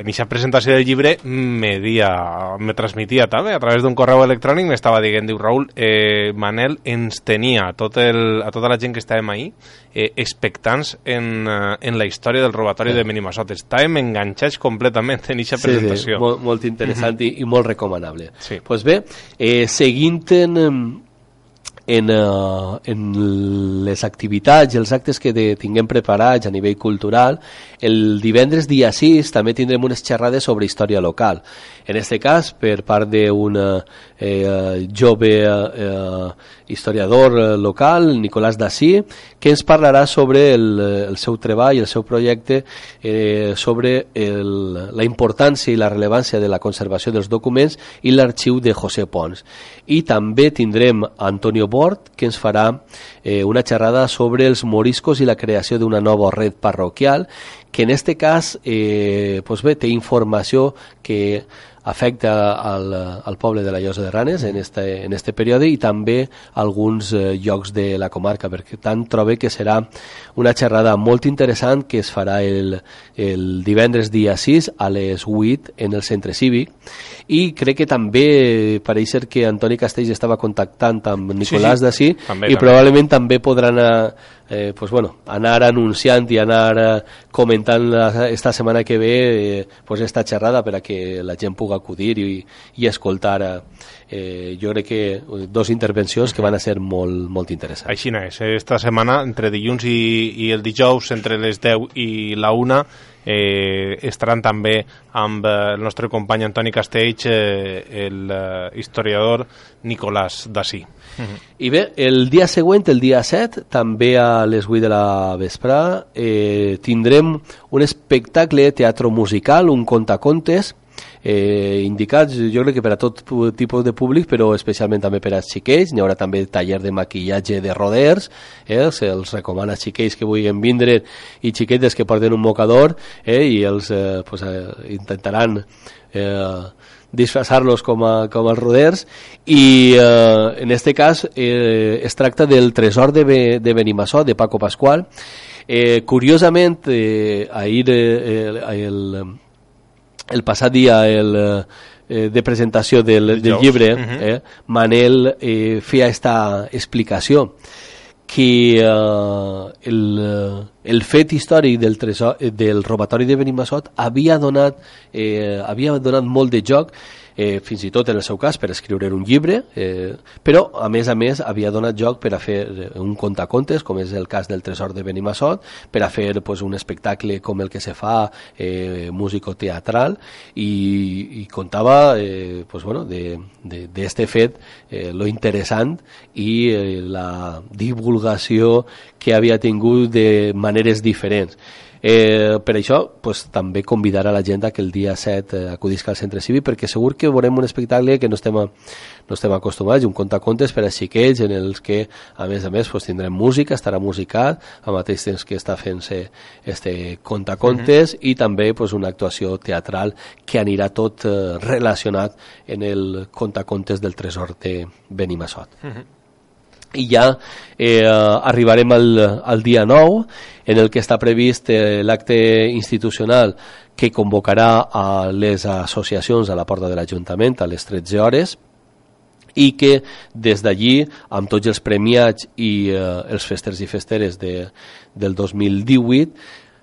en eixa presentació del llibre, me, dia, me transmitia també a través d'un correu electrònic, m'estava dient, diu Raül, eh, Manel ens tenia a, tot el, a tota la gent que estàvem ahí eh, expectants en, eh, en la història del robatori sí. de Minimasot. Estàvem enganxats completament en aquesta presentació. Sí, sí, molt, molt interessant mm -hmm. i, i molt recomanable. Sí. Pues bé, eh, seguint en en, uh, en les activitats i els actes que de, tinguem preparats a nivell cultural, el divendres dia 6 també tindrem unes xerrades sobre història local. En aquest cas, per part d'un eh, jove eh, historiador local, Nicolás Dací, que ens parlarà sobre el, el seu treball, el seu projecte, eh, sobre el, la importància i la rellevància de la conservació dels documents i l'arxiu de José Pons. I també tindrem Antonio Bort, que ens farà eh, una xerrada sobre els moriscos i la creació d'una nova red parroquial, que en este cas eh, pues bé, té informació que afecta al, al poble de la Llosa de Ranes en este, en este període i també alguns eh, llocs de la comarca, perquè tant trobe que serà una xerrada molt interessant que es farà el, el divendres dia 6 a les 8 en el centre cívic. I crec que també pareix ser que Antoni Castells estava contactant amb Nicolàs sí, sí. d'ací i probablement també podran anar eh, pues bueno, anar anunciant i anar eh, comentant la, esta setmana que ve eh, pues esta xerrada per a que la gent pugui acudir i, i escoltar eh, eh, jo crec que dos intervencions que van a ser molt, molt interessants. Així és, esta setmana entre dilluns i, i el dijous entre les 10 i la 1 eh, estaran també amb eh, el nostre company Antoni Castells, eh, el eh, historiador Nicolàs Dací. Uh -huh. I bé, el dia següent, el dia 7, també a les 8 de la vesprada, eh, tindrem un espectacle teatro musical, un contacontes, eh, indicats jo crec que per a tot tipus de públic però especialment també per a xiquets. N'hi haurà també taller de maquillatge de roders eh, se'ls recomana xiquets que vulguin vindre i xiquetes que porten un mocador eh, i els eh, pues, eh, intentaran eh, disfressar-los com, a, com els roders. I eh, en este cas eh, es tracta del tresor de, de Benimassó de Paco Pascual. Eh, curiosament eh, ahir eh, el, el passat dia el, eh, de presentació del, del llibre, uh -huh. eh, Manel eh, feia esta explicació que eh, el, el fet històric del, tresor, del robatori de Benimassot havia donat, eh, havia donat molt de joc eh, fins i tot en el seu cas per escriure un llibre, eh, però a més a més havia donat joc per a fer eh, un contacontes, com és el cas del Tresor de Benimassot, per a fer pues, un espectacle com el que se fa eh, músico-teatral i, i contava eh, pues, bueno, d'este fet eh, lo interessant i eh, la divulgació que havia tingut de maneres diferents. Eh, per això pues, també convidar a la gent a que el dia 7 eh, acudisca al centre cívic perquè segur que veurem un espectacle que no estem, a, no estem acostumats, un contacontes per a xiquets en els que a més a més pues, tindrem música, estarà musicat al mateix temps que està fent-se este contacontes uh -huh. i també pues, una actuació teatral que anirà tot eh, relacionat en el contacontes del tresor de Benimassot. Uh -huh i ja eh, arribarem al, al dia 9 en el que està previst eh, l'acte institucional que convocarà a les associacions a la porta de l'Ajuntament a les 13 hores i que des d'allí, amb tots els premiats i eh, els festers i festeres de, del 2018,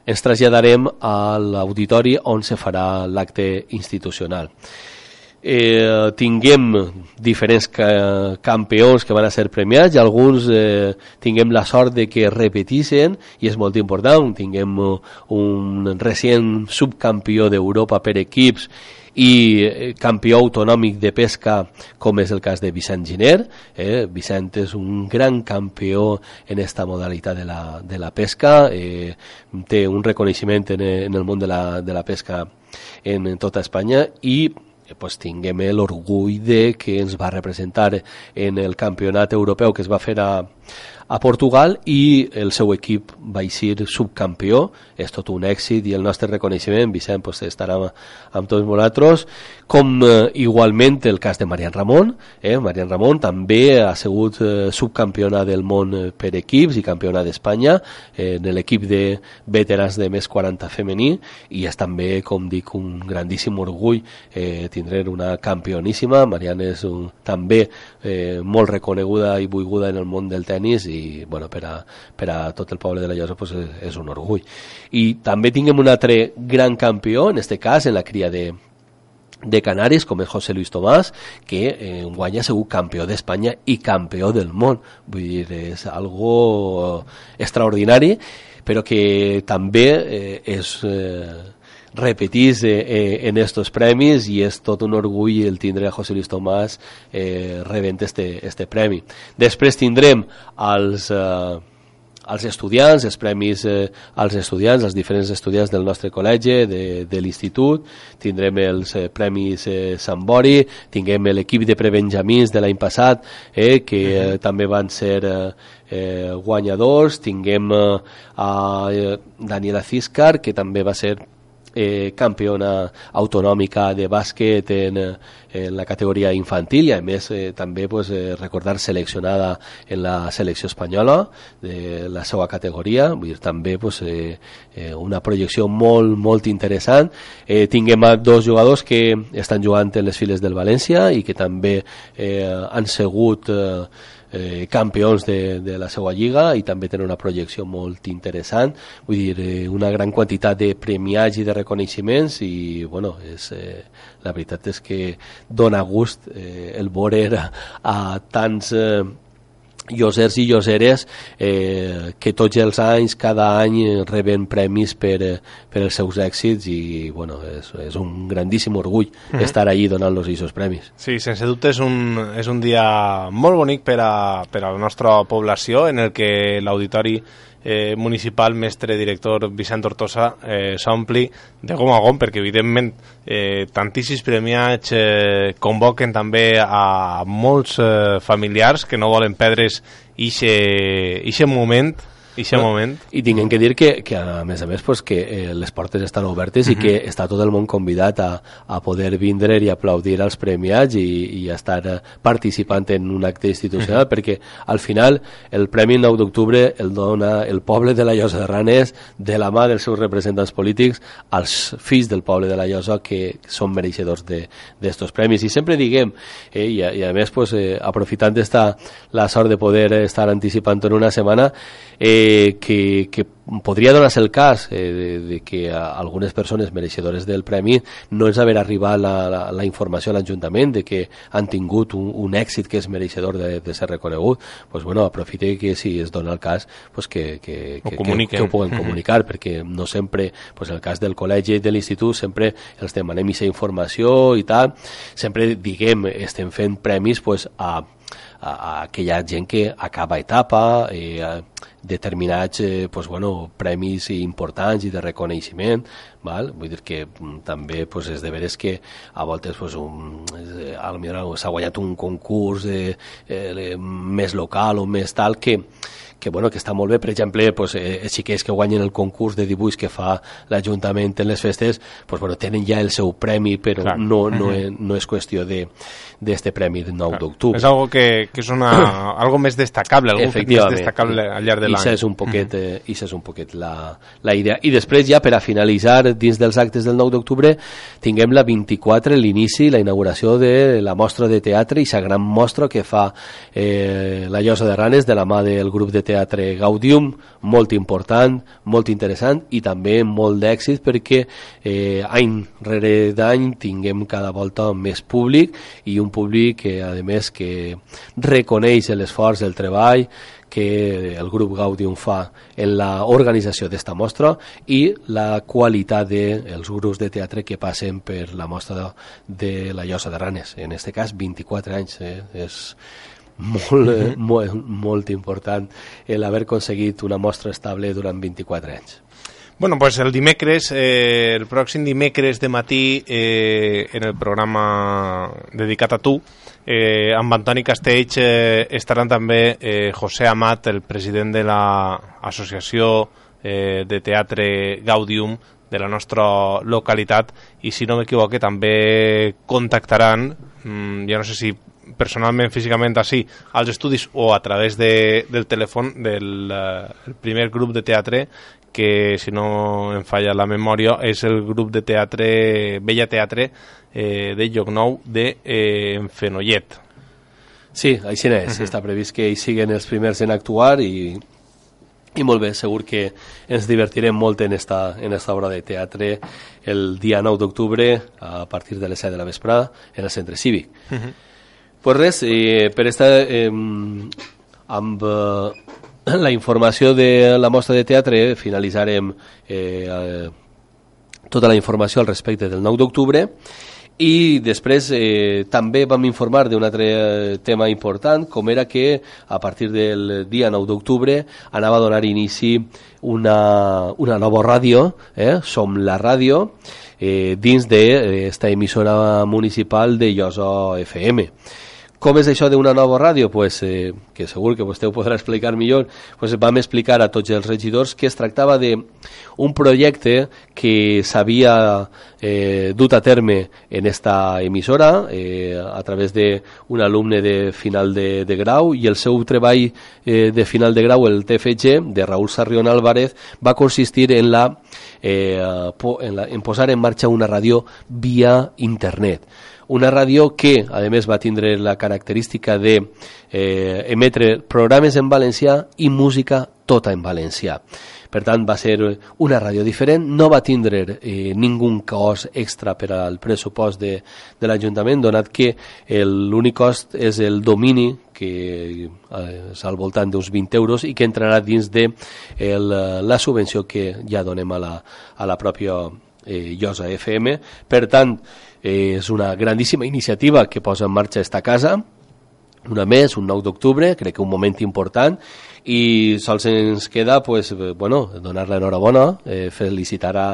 ens traslladarem a l'auditori on se farà l'acte institucional eh, tinguem diferents ca campions que van a ser premiats i alguns eh, tinguem la sort de que repetissin i és molt important, tinguem un recent subcampió d'Europa per equips i eh, campió autonòmic de pesca com és el cas de Vicent Giner eh? Vicent és un gran campió en esta modalitat de la, de la pesca eh, té un reconeixement en, en el món de la, de la pesca en, en tota Espanya i Eh, pues, tinguem l'orgull de que ens va representar en el campionat europeu que es va fer a, a Portugal i el seu equip va ser subcampió, és tot un èxit i el nostre reconeixement, Vicent, pues, estarà amb tots nosaltres, com eh, igualment el cas de Marian Ramon, eh? Marian Ramon també ha sigut eh, subcampiona del món eh, per equips i campiona d'Espanya eh, en l'equip de veterans de més 40 femení i és també, com dic, un grandíssim orgull eh, tindre una campioníssima, Marian és un, també eh, molt reconeguda i volguda en el món del tennis i bueno, per, a, per a tot el poble de la Llosa pues, és, és un orgull. I també tinguem un altre gran campió, en este cas en la cria de, de Canàries, com és José Luis Tomás, que eh, guanya segur campió d'Espanya i campió del món. Vull dir, és algo extraordinari, però que també eh, és... Eh, repetís eh, eh, en estos premis i és tot un orgull el tindre a José Luis Tomás eh, rebent este, este premi. Després tindrem els... Eh, als estudiants, els premis eh, als estudiants, als diferents estudiants del nostre col·legi, de, de l'institut, tindrem els eh, premis eh, Sant Bori, tinguem l'equip de prebenjamins de l'any passat, eh, que eh, uh -huh. també van ser eh, eh, guanyadors, tinguem eh, a eh, Daniela Ciscar, que també va ser eh, campiona autonòmica de bàsquet en, en la categoria infantil i a més eh, també pues, eh, recordar seleccionada en la selecció espanyola de la seva categoria. Vull dir, també pues, eh, eh, una projecció molt, molt interessant. Eh, tinguem dos jugadors que estan jugant en les files del València i que també eh, han segut eh, eh, campions de, de la seva lliga i també tenen una projecció molt interessant. Vull dir, eh, una gran quantitat de premiats i de reconeixements i bueno, és, eh, la veritat és que dona gust eh, el veure a, a tants eh, llosers i lloseres eh, que tots els anys, cada any eh, reben premis per, eh, per els seus èxits i bueno, és, és un grandíssim orgull mm -hmm. estar allí donant-los aquests premis. Sí, sense dubte és un, és un dia molt bonic per a, per a la nostra població en el que l'auditori eh, municipal, mestre, director Vicent Tortosa eh, s'ompli de gom a gom perquè evidentment eh, tantíssims premiats eh, convoquen també a molts eh, familiars que no volen perdre's ixe moment aquest no? moment. I tinguem que dir que, que a més a més pues, que eh, les portes estan obertes uh -huh. i que està tot el món convidat a, a poder vindre i aplaudir als premiats i, i estar eh, participant en un acte institucional uh -huh. perquè al final el Premi 9 d'octubre el dona el poble de la Llosa de Ranes de la mà dels seus representants polítics als fills del poble de la Llosa que són mereixedors d'estos de, premis i sempre diguem eh, i, a, i a més pues, eh, aprofitant d'esta la sort de poder estar anticipant en una setmana eh, que, que podria donar-se el cas eh, de, de que algunes persones mereixedores del premi no és haver arribat la, la, la informació a l'Ajuntament de que han tingut un, un èxit que és mereixedor de, de ser reconegut pues, bueno, aprofite que si es dona el cas pues, que, que, que, que, que ho puguen comunicar perquè no sempre, pues, el cas del col·legi i de l'institut sempre els demanem aquesta informació i tal, sempre diguem estem fent premis pues, a a, a aquella gent que acaba etapa, eh, determinats eh, pues, bueno, premis importants i de reconeixement val? vull dir que mm, també pues, és de veres que a voltes pues, un, eh, s'ha guanyat un concurs eh, eh, més local o més tal que que, bueno, que està molt bé, per exemple, pues, eh, els xiquets que guanyen el concurs de dibuix que fa l'Ajuntament en les festes, pues, bueno, tenen ja el seu premi, però Clar. no, no, uh -huh. no és qüestió de d'este premi del 9 d'octubre. És algo que, que és una, algo més destacable, algo més destacable al llarg de l'any. I és un poquet, uh -huh. eh, és un poquet la, la idea. I després ja, per a finalitzar, dins dels actes del 9 d'octubre, tinguem la 24, l'inici, la inauguració de la mostra de teatre i la gran mostra que fa eh, la Llosa de Ranes de la mà del grup de teatre Gaudium, molt important, molt interessant i també molt d'èxit perquè eh, any rere d'any tinguem cada volta més públic i un públic que a més que reconeix l'esforç del treball que el grup Gaudium fa en la organització d'esta mostra i la qualitat dels grups de teatre que passen per la mostra de la Llosa de Ranes. En aquest cas, 24 anys. Eh? És, molt, eh, molt, molt important el haver aconseguit una mostra estable durant 24 anys. Bueno, pues el dimecres, eh, el pròxim dimecres de matí, eh, en el programa dedicat a tu, eh, amb Antoni Castells eh, estaran també eh, José Amat, el president de l'associació eh, de teatre Gaudium de la nostra localitat i si no m'equivoque també contactaran, mm, ja no sé si personalment, físicament, així, als estudis o a través de, del telèfon del eh, primer grup de teatre que, si no em falla la memòria, és el grup de teatre, Bella Teatre, eh, de Llocnou, de eh, Fenollet. Sí, així és. Uh -huh. Està previst que hi siguin els primers en actuar i, i molt bé, segur que ens divertirem molt en esta, en esta obra de teatre el dia 9 d'octubre a partir de les 7 de la vesprada en el centre cívic. Uh -huh. Pues res, eh, per estar eh, amb eh, la informació de la mostra de teatre finalitzarem eh, eh, tota la informació al respecte del 9 d'octubre i després eh, també vam informar d'un altre eh, tema important, com era que a partir del dia 9 d'octubre anava a donar inici una, una nova ràdio, eh? Som la ràdio, eh, dins d'esta de, emissora municipal de Llosa FM. Com és això d'una nova ràdio? Pues, eh, que segur que vostè ho podrà explicar millor. Pues vam explicar a tots els regidors que es tractava d'un projecte que s'havia eh, dut a terme en esta emissora eh, a través d'un alumne de final de, de grau i el seu treball eh, de final de grau, el TFG, de Raúl Sarrión Álvarez, va consistir en la, eh, en, la, en posar en marxa una ràdio via internet una ràdio que, a més, va tindre la característica de eh, emetre programes en valencià i música tota en valencià. Per tant, va ser una ràdio diferent, no va tindre eh, ningú cost extra per al pressupost de, de l'Ajuntament, donat que l'únic cost és el domini, que eh, és al voltant d'uns 20 euros i que entrarà dins de el, la subvenció que ja donem a la, a la pròpia eh, Llosa FM. Per tant, Eh, és una grandíssima iniciativa que posa en marxa esta casa, una més, un 9 d'octubre, crec que un moment important, i sols ens queda pues, eh, bueno, donar l'enhorabona, eh, felicitar a,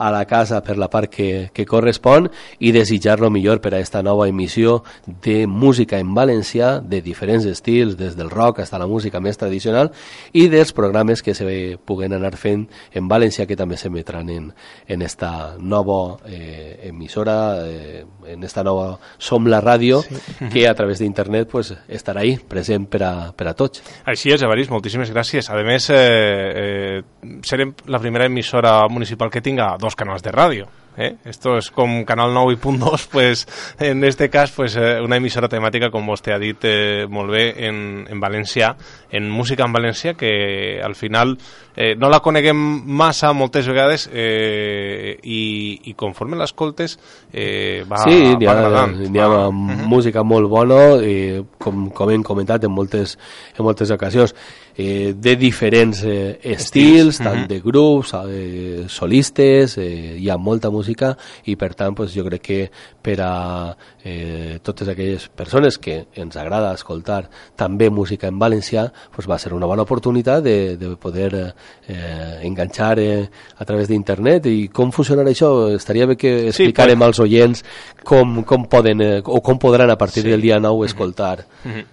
a la casa per la part que, que correspon i desitjar lo millor per a aquesta nova emissió de música en valencià de diferents estils, des del rock fins a la música més tradicional i dels programes que se puguen anar fent en valencià que també s'emetran en, en esta nova eh, emissora, eh, en esta nova Som la ràdio, sí. que a través d'internet pues, estarà ahí, present per a, per a tots. Així és, Moltíssimes gràcies. A més, eh, eh, serem la primera emissora municipal que tinga dos canals de radio. ¿Eh? Esto es con Canal 9 y Punto 2, pues en este cas pues, eh, una emissora temàtica, com vostè ha dit eh, molt bé, en, en valencià, en música en valencià, que al final eh, no la coneguem massa moltes vegades eh, i, i conforme l'escoltes eh, va, sí, va agradant. Sí, hi ha, -huh. música molt bona, eh, com, com hem comentat en moltes, en moltes ocasions eh, de diferents eh, estils, tant uh -huh. de grups, eh, solistes, eh, hi ha molta música i per tant pues, jo crec que per a eh, totes aquelles persones que ens agrada escoltar també música en valencià pues, va ser una bona oportunitat de, de poder eh, enganxar eh, a través d'internet i com funcionarà això? Estaria bé que explicarem sí, pues... als oients com, com poden eh, o com podran a partir sí. del dia 9 escoltar. Uh -huh.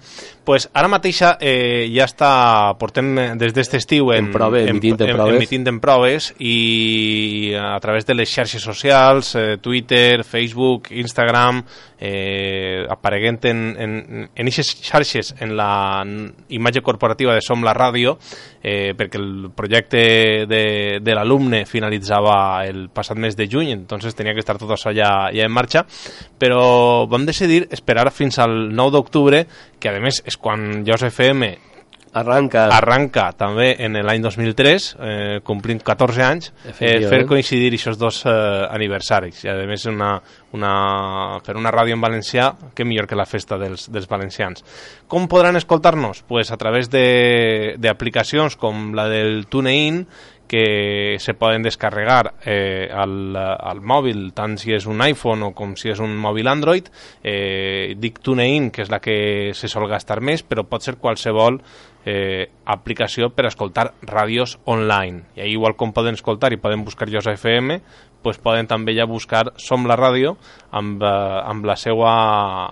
pues ara mateixa eh, ja està, portem des d'aquest estiu en, en, prove, en, emitint, en, proves. emitint en proves i a través de les xarxes socials, eh, Twitter, Facebook, Instagram, eh, apareguent en, en, en aquestes xarxes en la imatge corporativa de Som la Ràdio, eh, perquè el projecte de, de l'alumne finalitzava el passat mes de juny, entonces tenia que estar tot això ja, ja en marxa, però vam decidir esperar fins al 9 d'octubre que a més és quan JOS FM arranca, arranca també en l'any 2003, eh, complint 14 anys, eh, fer coincidir aquests dos eh, aniversaris. I a més una, una, per una ràdio en valencià, que millor que la festa dels, dels valencians. Com podran escoltar-nos? Pues a través d'aplicacions com la del TuneIn, que se poden descarregar eh, al, al mòbil, tant si és un iPhone o com si és un mòbil Android. Eh, dic TuneIn, que és la que se sol gastar més, però pot ser qualsevol eh, aplicació per escoltar ràdios online. I ahí, igual com poden escoltar i poden buscar Josa FM, pues poden també ja buscar Som la Ràdio amb, eh, amb, la seua,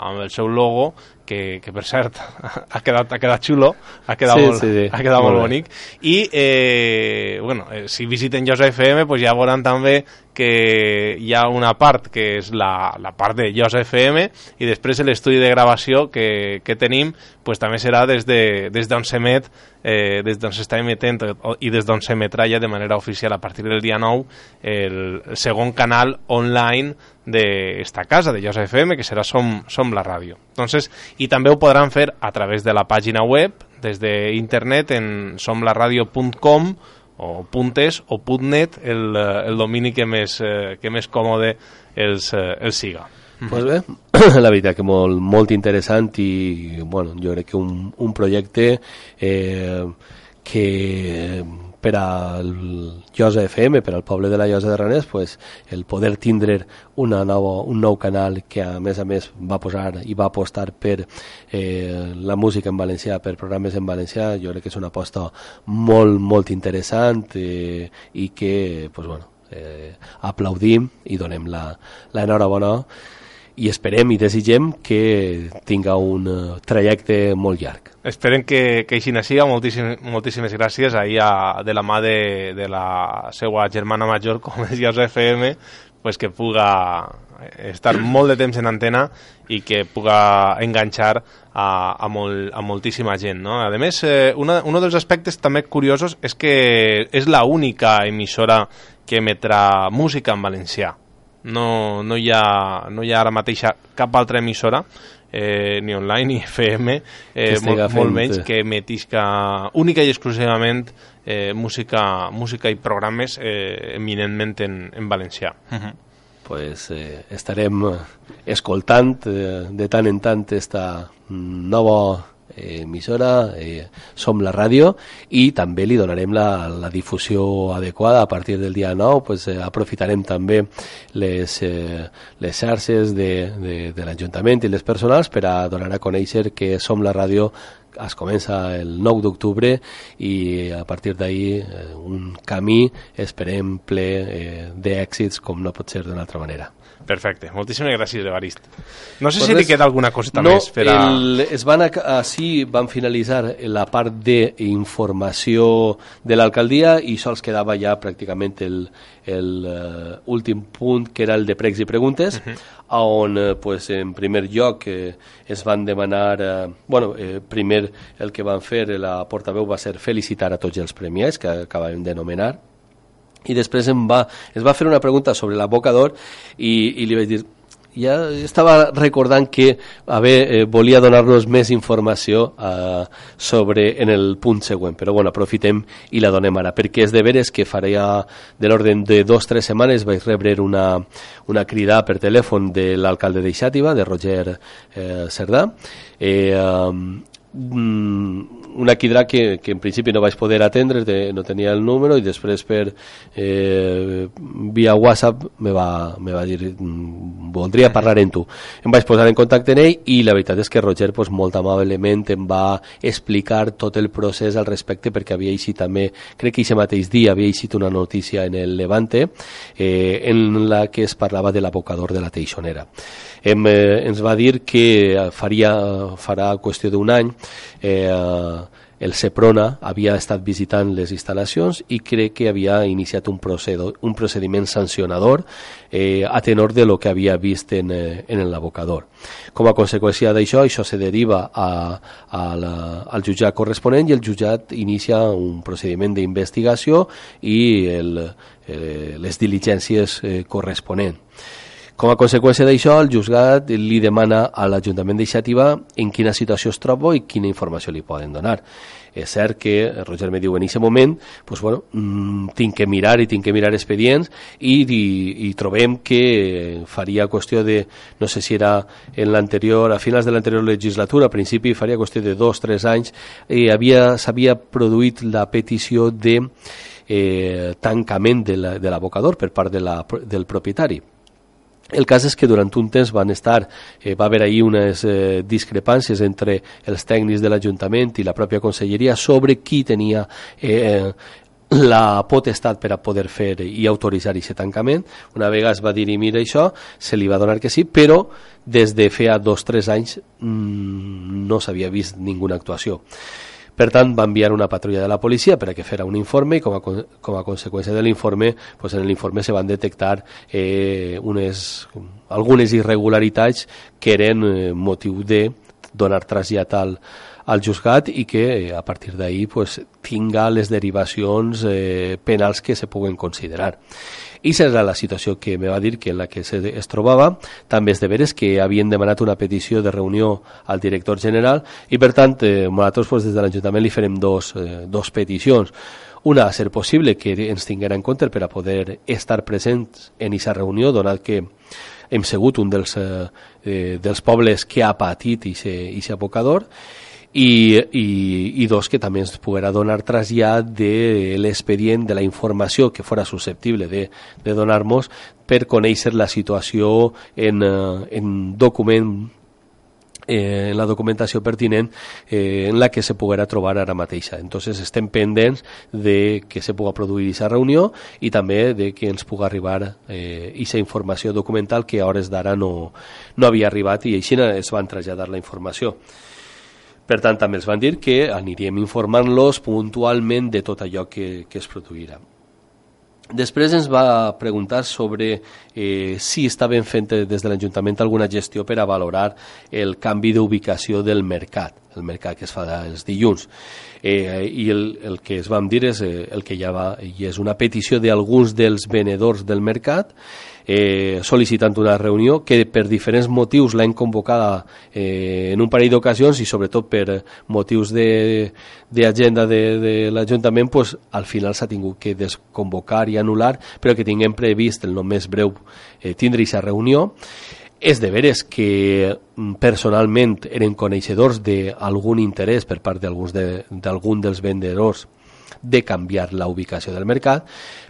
amb el seu logo que, que per cert ha quedat, ha quedat xulo, ha quedat, sí, molt, sí, sí. Ha quedat molt, molt bonic i eh, bueno, eh, si visiten Josa FM pues ja veuran també que hi ha una part que és la, la part de Josa FM i després l'estudi de gravació que, que tenim pues també serà des d'on de, des s'emet eh, des d'on s'està emetent i des d'on s'emetrà ja de manera oficial a partir del dia 9 el, segon canal online d'esta casa, de Josa FM, que serà Som, Som la Ràdio. Entonces, I també ho podran fer a través de la pàgina web, des d'internet en somlaradio.com o .es o .net, el, el domini que més, eh, que més còmode els, eh, els siga. Pues bé, la veritat que molt, molt interessant i bueno, jo crec que un, un projecte eh, que per al Llosa FM, per al poble de la Llosa de Ranès, pues, el poder tindre una nova, un nou canal que a més a més va posar i va apostar per eh, la música en valencià, per programes en valencià, jo crec que és una aposta molt, molt interessant eh, i que pues, bueno, eh, aplaudim i donem l'enhorabona i esperem i desitgem que tinga un uh, trajecte molt llarg. Esperem que, que així siga. Moltíssim, moltíssimes gràcies ahir a, de la mà de, de la seva germana major, com és Jausa FM, pues que puga estar molt de temps en antena i que puga enganxar a, a, molt, a moltíssima gent. No? A més, eh, una, un dels aspectes també curiosos és que és la única emissora que emetrà música en valencià no, no, hi ha, no hi ha ara mateix cap altra emissora eh, ni online ni FM eh, molt, molt menys que emetisca única i exclusivament eh, música, música i programes eh, eminentment en, en valencià uh -huh. pues, eh, estarem escoltant eh, de tant en tant esta nova eh, emissora, eh, som la ràdio i també li donarem la, la difusió adequada a partir del dia 9, pues, eh, aprofitarem també les, eh, les xarxes de, de, de l'Ajuntament i les personals per a donar a conèixer que som la ràdio es comença el 9 d'octubre i a partir d'ahir eh, un camí esperem ple eh, d'èxits com no pot ser d'una altra manera. Perfecte, moltíssimes gràcies, Evarist. No sé pues si res, li queda alguna coseta no, més per a... El, es van a, així van finalitzar la part d'informació de l'alcaldia i sols quedava ja pràcticament el, el uh, últim punt que era el de pregs i preguntes uh -huh. on uh, pues, en primer lloc eh, es van demanar uh, bueno, eh, primer el que van fer la portaveu va ser felicitar a tots els premiats que acabem de nomenar i després em va, es va fer una pregunta sobre l'abocador i, i li vaig dir ja estava recordant que a veure, eh, volia donar-nos més informació eh, sobre en el punt següent, però bueno, aprofitem i la donem ara, perquè és de veres que faria de l'ordre de dos o tres setmanes vaig rebre una, una crida per telèfon de l'alcalde de Xàtiva, de Roger eh, Cerdà, eh, um, una quidra que, que en principi no vaig poder atendre, de, no tenia el número i després per eh, via WhatsApp me va, me va dir mm, voldria parlar amb tu. Em vaig posar en contacte amb ell i la veritat és que Roger pues, molt amablement em va explicar tot el procés al respecte perquè havia eixit també, crec que aquest mateix dia havia eixit una notícia en el Levante eh, en la que es parlava de l'abocador de la Teixonera. Em, eh, ens va dir que faria, farà qüestió d'un any eh, el Seprona havia estat visitant les instal·lacions i crec que havia iniciat un, procedo, un procediment sancionador eh, a tenor de lo que havia vist en, eh, en l'abocador. Com a conseqüència d'això, això se deriva a, a la, al jutjat corresponent i el jutjat inicia un procediment d'investigació i el, eh, les diligències eh, corresponents. Com a conseqüència d'això, el juzgat li demana a l'Ajuntament d'Ixàtiva en quina situació es troba i quina informació li poden donar. És cert que Roger me diu en aquest moment pues, bueno, mmm, tinc que mirar i tinc que mirar expedients i, i, i trobem que faria qüestió de, no sé si era en l'anterior, a finals de l'anterior legislatura, a principi faria qüestió de dos, tres anys, i s'havia produït la petició de eh, tancament de l'abocador la, per part de la, del propietari el cas és que durant un temps van estar, eh, va haver ahir unes eh, discrepàncies entre els tècnics de l'Ajuntament i la pròpia conselleria sobre qui tenia eh, la potestat per a poder fer i autoritzar aquest tancament. Una vegada es va dir, mira això, se li va donar que sí, però des de feia dos o tres anys mmm, no s'havia vist ninguna actuació. Per tant, va enviar una patrulla de la policia per a que fera un informe i com a, com a conseqüència de l'informe, pues en l'informe se van detectar eh, unes, algunes irregularitats que eren eh, motiu de donar trasllat al, al juzgat i que eh, a partir d'ahir pues, tinga les derivacions eh, penals que se puguen considerar. I era la situació que me va dir que en la que se, es trobava. També és de veres que havien demanat una petició de reunió al director general i, per tant, eh, nosaltres pues, des de l'Ajuntament li farem dos, eh, dos peticions. Una, a ser possible que ens tinguera en compte per a poder estar presents en aquesta reunió, donat que hem sigut un dels, eh, eh dels pobles que ha patit aquest abocador, i, i, i dos, que també ens poguera donar trasllat de l'expedient, de la informació que fora susceptible de, de donar-nos per conèixer la situació en, eh, en document eh, en la documentació pertinent eh, en la que se poguera trobar ara mateixa. Entonces estem pendents de que se puga produir aquesta reunió i també de que ens puga arribar aquesta eh, informació documental que a hores d'ara no, no havia arribat i així es van traslladar la informació. Per tant, també els van dir que aniríem informant-los puntualment de tot allò que, que es produirà. Després ens va preguntar sobre eh, si estaven fent des de l'Ajuntament alguna gestió per a valorar el canvi d'ubicació del mercat, el mercat que es fa els dilluns. Eh, I el, el que es vam dir és eh, el que ja va, i és una petició d'alguns dels venedors del mercat eh, sol·licitant una reunió que per diferents motius l'hem convocada eh, en un parell d'ocasions i sobretot per motius d'agenda de, de, de l'Ajuntament pues, al final s'ha tingut que desconvocar i anul·lar però que tinguem previst el només breu eh, tindre aquesta reunió. És de veres que mm, personalment eren coneixedors d'algun interès per part d'algun de, dels vendedors de canviar la ubicació del mercat,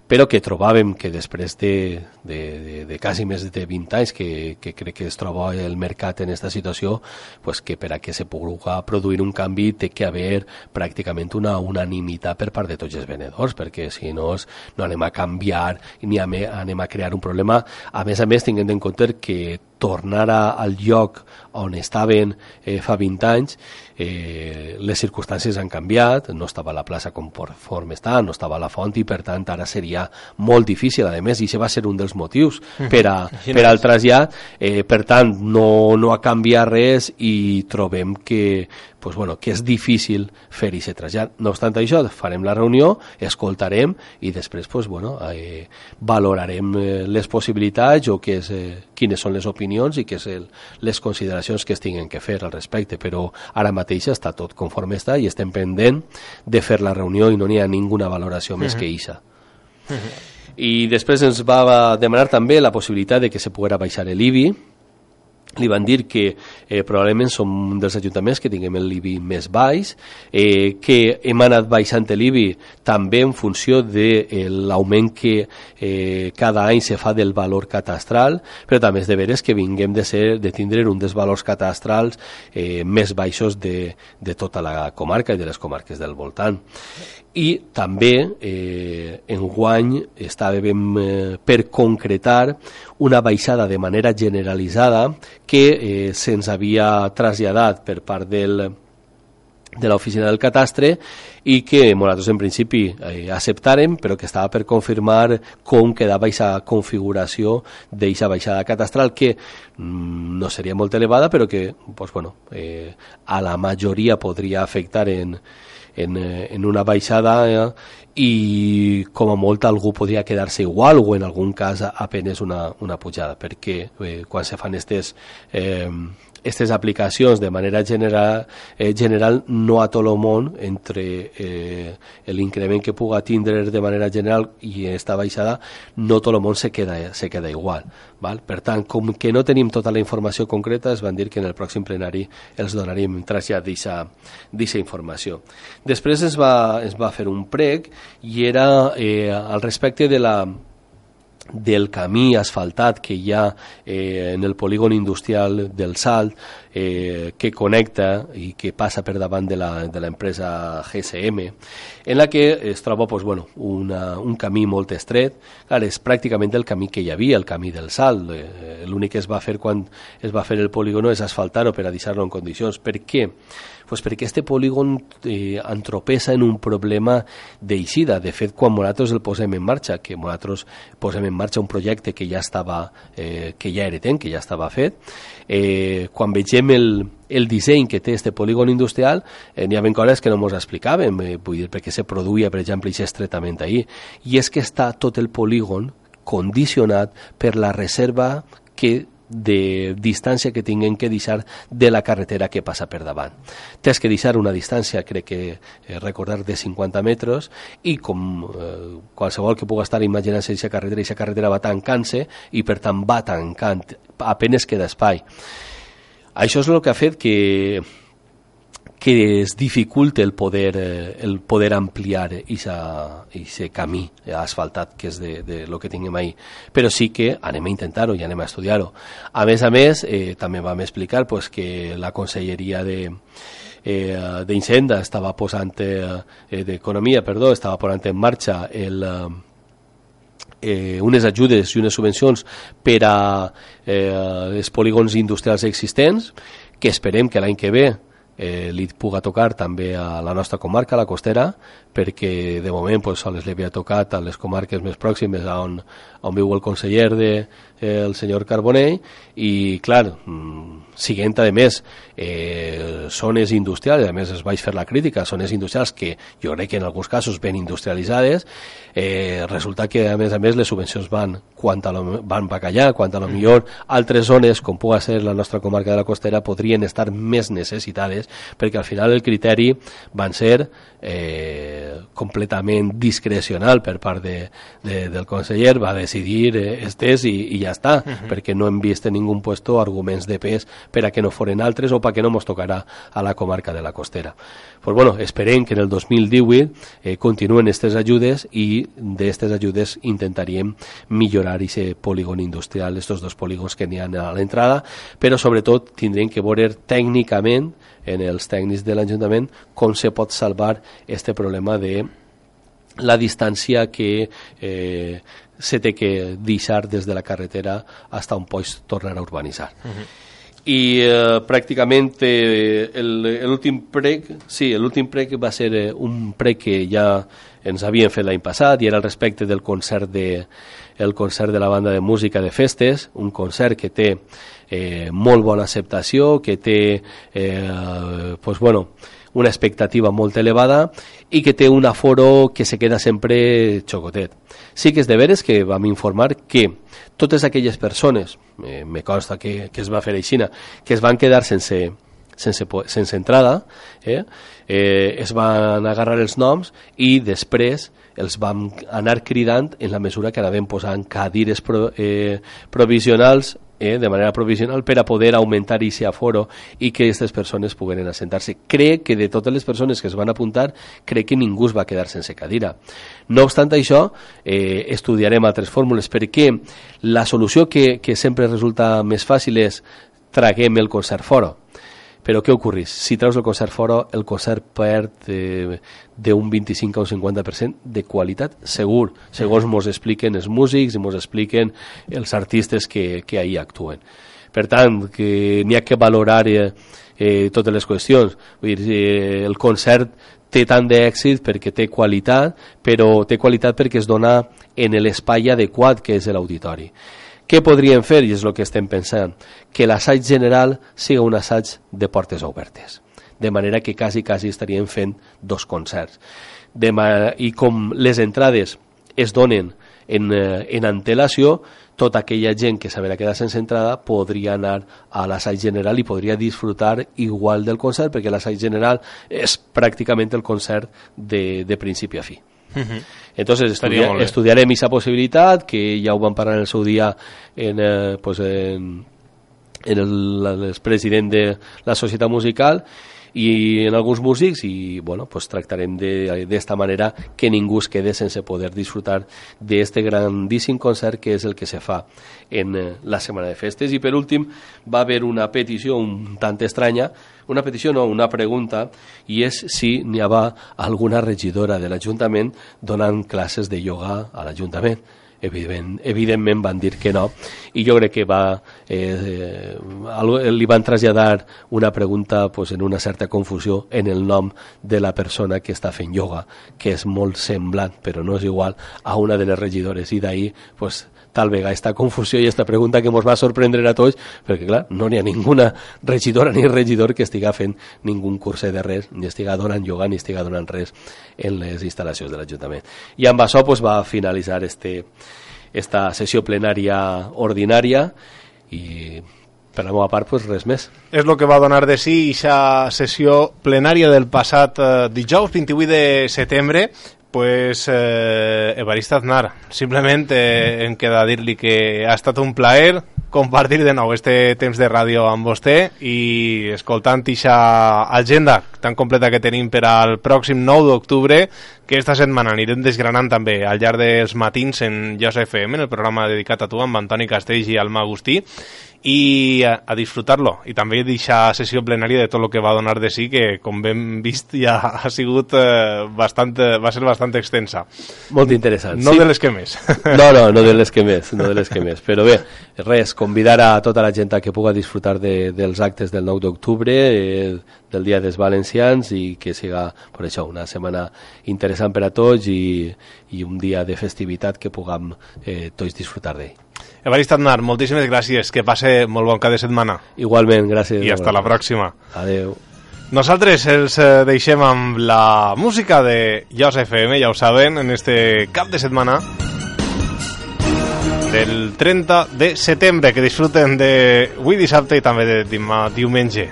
però que trobàvem que després de, de, de, de quasi més de 20 anys que, que crec que es troba el mercat en aquesta situació, pues que per a que se pugui produir un canvi té que haver pràcticament una unanimitat per part de tots els venedors, perquè si no no anem a canviar ni anem a crear un problema. A més a més, tinguem en compte que tornar al lloc on estaven eh, fa 20 anys, eh, les circumstàncies han canviat, no estava la plaça conforme està, no estava la font i per tant ara seria molt difícil, a més, i això va ser un dels motius per, a, per al trasllat, eh, per tant no, no ha canviat res i trobem que pues, bueno, que és difícil fer aquest trasllat. No obstant això, farem la reunió, escoltarem i després pues, bueno, eh, valorarem eh, les possibilitats o que és, eh, quines són les opinions i què és el, les consideracions que es tinguin que fer al respecte, però ara mateix està tot conforme està i estem pendent de fer la reunió i no n'hi ha ninguna valoració més uh -huh. que eixa. Uh -huh. I després ens va demanar també la possibilitat de que se poguera baixar l'IBI, li van dir que eh, probablement som un dels ajuntaments que tinguem l'IBI més baix, eh, que hem anat baixant l'IBI també en funció de eh, l'augment que eh, cada any se fa del valor catastral, però també és de veres que vinguem de, ser, de tindre un dels valors catastrals eh, més baixos de, de tota la comarca i de les comarques del voltant i també eh, en guany estàvem eh, per concretar una baixada de manera generalitzada que eh, se'ns havia traslladat per part del, de l'oficina del catastre i que nosaltres en principi eh, acceptarem però que estava per confirmar com quedava aquesta configuració d'aquesta baixada catastral que mm, no seria molt elevada però que pues, bueno, eh, a la majoria podria afectar en, en, eh, en una baixada eh, i com a molt algú podria quedar-se igual o en algun cas apenes una, una pujada perquè eh, quan se fan aquestes eh, aquestes aplicacions de manera general, eh, general no a tot el món entre eh, l'increment que puga tindre de manera general i esta baixada no tot el món se queda, se queda igual val? per tant, com que no tenim tota la informació concreta es van dir que en el pròxim plenari els donaríem trasllat d'aquesta informació després es va, es va fer un prec i era eh, al respecte de la del camí asfaltat que hi ha eh, en el polígon industrial del Salt eh, que connecta i que passa per davant de l'empresa GSM en la que es troba pues, bueno, una, un camí molt estret. Clar, és pràcticament el camí que hi havia el camí del Salt. Eh, l'únic que es va fer quan es va fer el polígono és asfaltar-ho per a deixar-lo en condicions. Per què? Pues perquè este polígon eh, entropessa en un problema d'eixida. De fet, quan nosaltres el posem en marxa, que nosaltres posem en marxa un projecte que ja estava, eh, que ja era ten, que ja estava fet, eh, quan vegem el, el disseny que té este polígon industrial, eh, n'hi ha coses que no ens explicàvem, eh, vull dir, perquè se produïa, per exemple, aquest estretament ahir, i és que està tot el polígon condicionat per la reserva que de distància que tinguem que deixar de la carretera que passa per davant. Tens que deixar una distància, crec que eh, recordar, de 50 metres i com eh, qualsevol que pugui estar imaginant-se aquesta carretera, aquesta carretera va tancant-se i per tant va tancant, apenes queda espai. Això és el que ha fet que que es dificulte el poder, eh, el poder ampliar ese camí asfaltat que és de, de lo que tinguem ahí. Però sí que anem a intentar-ho i anem a estudiar-ho. A més a més, eh, també vam explicar pues, que la Conselleria de, eh, d'Hincenda estava posant, eh, d'Economia, perdó, estava posant en marxa el, eh, unes ajudes i unes subvencions per a eh, els polígons industrials existents, que esperem que l'any que ve eh, li puga tocar també a la nostra comarca, la costera, perquè de moment pues, sols li havia tocat a les comarques més pròximes on, on viu el conseller de, eh, el senyor Carbonell i clar, mm, siguent a més eh, zones industrials, a més es vaig fer la crítica, zones industrials que jo crec que en alguns casos ben industrialitzades, eh, resulta que a més a més les subvencions van quan a lo, van bacallà, quan a lo millor altres zones, com pugui ser la nostra comarca de la costera, podrien estar més necessitades, perquè al final el criteri van ser eh, completament discrecional per part de, de, del conseller, va decidir eh, estés i, i ja està, uh -huh. perquè no hem vist en ningú puesto arguments de pes per a que no foren altres o perquè no mos tocarà a la comarca de la costera. Pues bueno, esperem que en el 2018 eh, continuen aquestes ajudes i d'aquestes ajudes intentaríem millorar aquest polígon industrial, estos dos polígons que n'hi ha a l'entrada, però sobretot tindrem que veure tècnicament en els tècnics de l'Ajuntament com se pot salvar este problema de la distància que eh, se té que deixar des de la carretera fins on pots tornar a urbanitzar. Uh -huh. I eh, pràcticament eh, l'últim prec, sí, l'últim prec va ser eh, un prec que ja ens havien fet l'any passat i era al respecte del concert de, el concert de la banda de música de festes, un concert que té eh, molt bona acceptació, que té eh, pues bueno, una expectativa molt elevada i que té un aforo que se queda sempre xocotet. Sí que és de veres que vam informar que totes aquelles persones, eh, me consta que, que es va fer aixina, que es van quedar sense, sense, sense entrada, eh, eh, es van agarrar els noms i després els vam anar cridant en la mesura que anàvem posant cadires pro, eh, provisionals eh, de manera provisional per a poder augmentar aquest aforo i que aquestes persones pogueren assentar-se. Crec que de totes les persones que es van apuntar, crec que ningú es va quedar sense cadira. No obstant això, eh, estudiarem altres fórmules perquè la solució que, que sempre resulta més fàcil és traguem el concert fora però què ocorreix? Si treus el concert fora, el concert perd eh, d'un 25 a un 50% de qualitat segur, segons ens expliquen els músics i ens expliquen els artistes que, que ahir actuen. Per tant, que n'hi ha que valorar eh, eh, totes les qüestions. Vull dir, eh, el concert té tant d'èxit perquè té qualitat, però té qualitat perquè es dona en l'espai adequat que és l'auditori. Què podríem fer, i és el que estem pensant, que l'assaig general sigui un assaig de portes obertes, de manera que quasi, quasi estaríem fent dos concerts. De I com les entrades es donen en, eh, en antelació, tota aquella gent que s'haverà quedat sense entrada podria anar a l'assaig general i podria disfrutar igual del concert, perquè l'assaig general és pràcticament el concert de, de principi a fi. Uh -huh. Entonces estudia, estudiarem esa possibilitat, que ja ho vam parlar en el seu dia en, eh, pues en, en el, el president de la societat musical, i en alguns músics i bueno, pues tractarem d'esta manera que ningú es quede sense poder disfrutar d'este grandíssim concert que és el que se fa en eh, la Setmana de Festes. I per últim va haver una petició un tant estranya una petició no, una pregunta i és si n'hi havia alguna regidora de l'Ajuntament donant classes de yoga a l'Ajuntament evident, evidentment van dir que no. I jo crec que va eh, eh, li van traslladar una pregunta pues, en una certa confusió en el nom de la persona que està fent yoga que és molt semblant però no és igual a una de les regidores. I d'ahir pues, tal vegada esta confusió i esta pregunta que ens va sorprendre a tots, perquè clar, no n'hi ha ninguna regidora ni regidor que estiga fent ningun curset de res, ni estiga donant yoga ni estiga donant res en les instal·lacions de l'Ajuntament. I amb això pues, va finalitzar este, esta sessió plenària ordinària i per la meva part, pues, res més. És el que va donar de si aquesta sessió plenària del passat eh, dijous 28 de setembre Pues eh, Evarista Aznar, simplement eh, em queda dir-li que ha estat un plaer compartir de nou este temps de ràdio amb vostè i escoltant aquesta agenda tan completa que tenim per al pròxim 9 d'octubre que esta setmana anirem desgranant també al llarg dels matins en Josep FM, en el programa dedicat a tu amb Antoni Castells i Alma Agustí i a, a disfrutar-lo. I també deixar sessió plenària de tot el que va donar de sí que com hem vist ja ha sigut eh, bastant, va ser bastant extensa. Molt interessant no sí. de les que més. No, no, no de les que més no de les que més. Però bé, res, convidar a tota la gent que puga disfrutar de, dels actes del 9 d'octubre eh, del Dia dels Valencians i que siga per això una setmana interessant per a tots i, i un dia de festivitat que puguem eh, tots disfrutar d'ell Evarist Aznar, moltíssimes gràcies. Que passe molt bon cap de setmana. Igualment, gràcies. I hasta la pròxima. Adeu. Nosaltres els eh, deixem amb la música de Josep FM, ja ho saben, en este cap de setmana del 30 de setembre, que disfruten de avui dissabte i també de diumenge.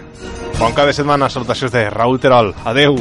Bon cap de setmana, salutacions de Raúl Terol. Adeu.